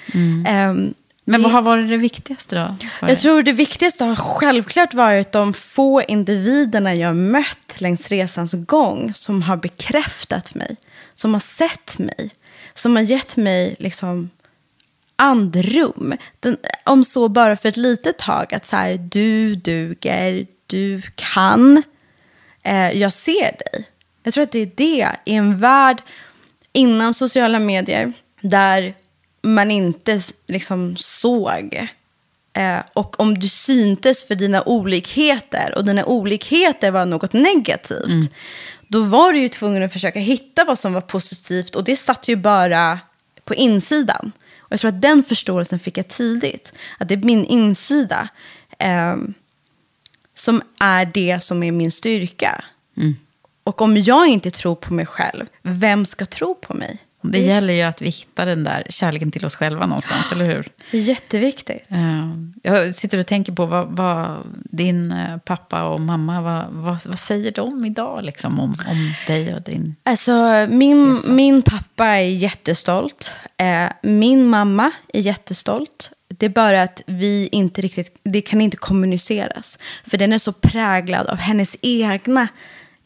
Ehm, Men vad har varit det viktigaste då? jag er? tror det viktigaste har självklart varit de få individerna jag mött längs resans gång som har bekräftat mig, som har sett mig, som har gett mig liksom andrum. Den, om så bara för ett litet tag, att så här, du duger, du kan, eh, jag ser dig. Jag tror att det är det, i en värld innan sociala medier, där man inte liksom såg Eh, och om du syntes för dina olikheter och dina olikheter var något negativt, mm då var du ju tvungen att försöka hitta vad som var positivt och det satt ju bara på insidan. Och jag tror att den förståelsen fick jag tidigt, att det är min insida eh, som är det som är min styrka. Och om jag inte tror på mig själv, vem ska tro på mig? Det gäller ju att vi hittar den där kärleken till oss själva någonstans, eller hur? Det är jätteviktigt. Eh, Jag sitter och tänker på vad, vad din eh, pappa och mamma, vad, vad, vad säger de idag liksom, om, om dig och din... Alltså, min, min pappa är jättestolt. Eh, min mamma är jättestolt. Det är bara att vi inte riktigt, det kan inte kommuniceras. För den är så präglad av hennes egna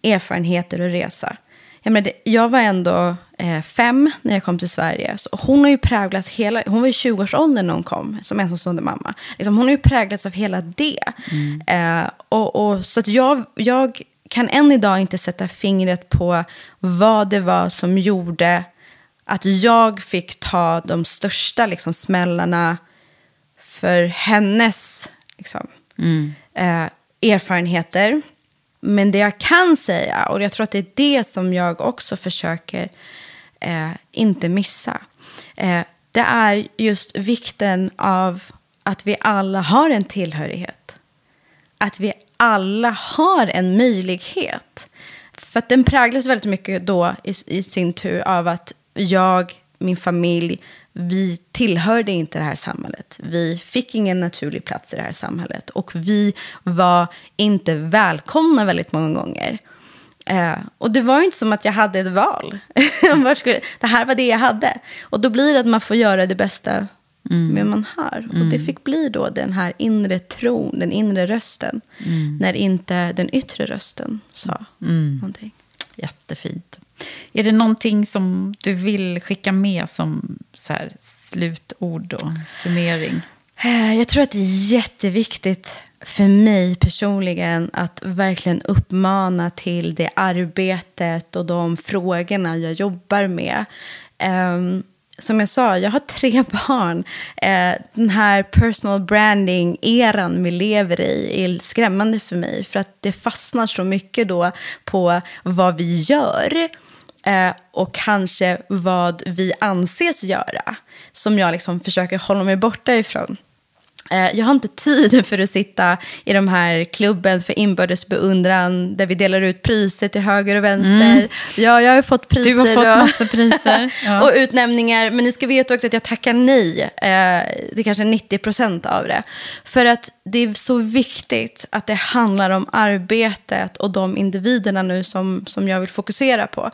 erfarenheter och resa. Jag, menar, jag var ändå eh, fem när jag kom till Sverige. Så hon har ju präglats hela, hon var i 20-årsåldern när hon kom som ensamstående mamma. Liksom, hon har ju präglats av hela det. Eh, och, och, så att jag, jag kan än idag inte sätta fingret på vad det var som gjorde att jag fick ta de största liksom, smällarna för hennes liksom, eh, erfarenheter. Men det jag kan säga, och jag tror att det är det som jag också försöker eh, inte missa. Eh, det är just vikten av att vi alla har en tillhörighet. Att vi alla har en möjlighet. För att den präglas väldigt mycket då i, i sin tur av att jag, min familj, vi tillhörde inte det här samhället. Vi fick ingen naturlig plats i det här samhället. Och vi var inte välkomna väldigt många gånger. Eh, och det var inte som att jag hade ett val. *laughs* Det här var det jag hade. Och då blir det att man får göra det bästa med man har. Och det fick bli då den här inre tron, den inre rösten. När inte den yttre rösten sa någonting. Jättefint. Är det någonting som du vill skicka med som så här, slutord och summering? Eh, jag tror att det är jätteviktigt för mig personligen att verkligen uppmana till det arbetet och de frågorna jag jobbar med. Um, som jag sa, jag har tre *laughs* barn. Eh, den här personal branding-eran vi lever i är skrämmande för mig. För att det fastnar så mycket då på vad vi gör. Eh, och kanske vad vi anses göra. Som jag liksom försöker hålla mig borta ifrån. Eh, Jag har inte tid *laughs* för att sitta i de här klubben för inbördes beundran där vi delar ut priser till höger och vänster. Mm. Ja, jag har fått priser Du har fått och, massa priser. *laughs* Ja. och utnämningar. Men ni ska veta också att jag tackar nej. Eh, det är kanske 90 procent av det. För att det är så viktigt att det handlar om arbetet och de individerna nu som, som jag vill fokusera på.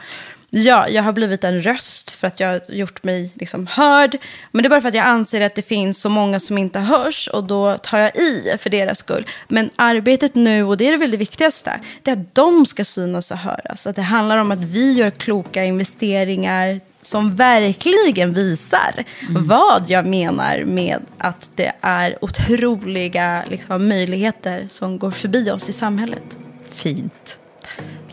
Ja, jag har blivit en röst för att jag har gjort mig liksom hörd. Men det är bara för att jag anser att det finns så många som inte hörs och då tar jag i för deras skull. Men arbetet nu, och det är det väl det viktigaste, det är att de ska synas och höras. Att det handlar om att vi gör kloka investeringar som verkligen visar mm. vad jag menar med att det är otroliga liksom, möjligheter som går förbi oss i samhället. Fint.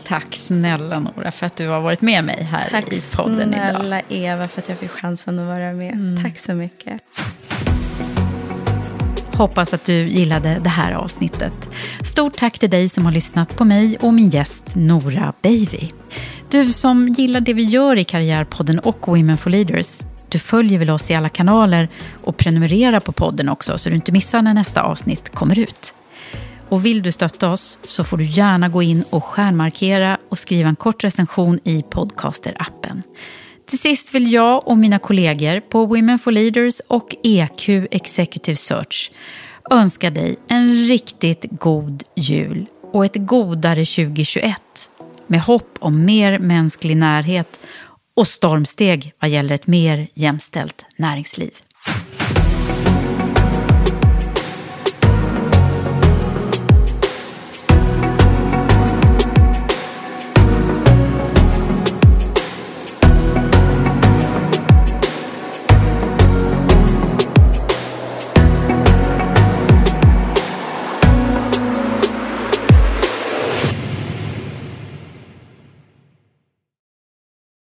Tack snälla Nora för att du har varit med mig här Tack i podden idag. Tack snälla Eva för att jag fick chansen att vara med. Mm. Tack så mycket. Hoppas att du gillade det här avsnittet. Stort tack till dig som har lyssnat på mig och min gäst Nora Baby. Du som gillar det vi gör i Karriärpodden och Women for Leaders, du följer väl oss i alla kanaler och prenumererar på podden också så du inte missar när nästa avsnitt kommer ut. Och vill du stötta oss så får du gärna gå in och stjärnmarkera och skriva en kort recension i Podcaster-appen. Till sist vill jag och mina kollegor på Women for Leaders och EQ Executive Search önska dig en riktigt god jul och ett godare 2021 med hopp om mer mänsklig närhet och stormsteg vad gäller ett mer jämställt näringsliv.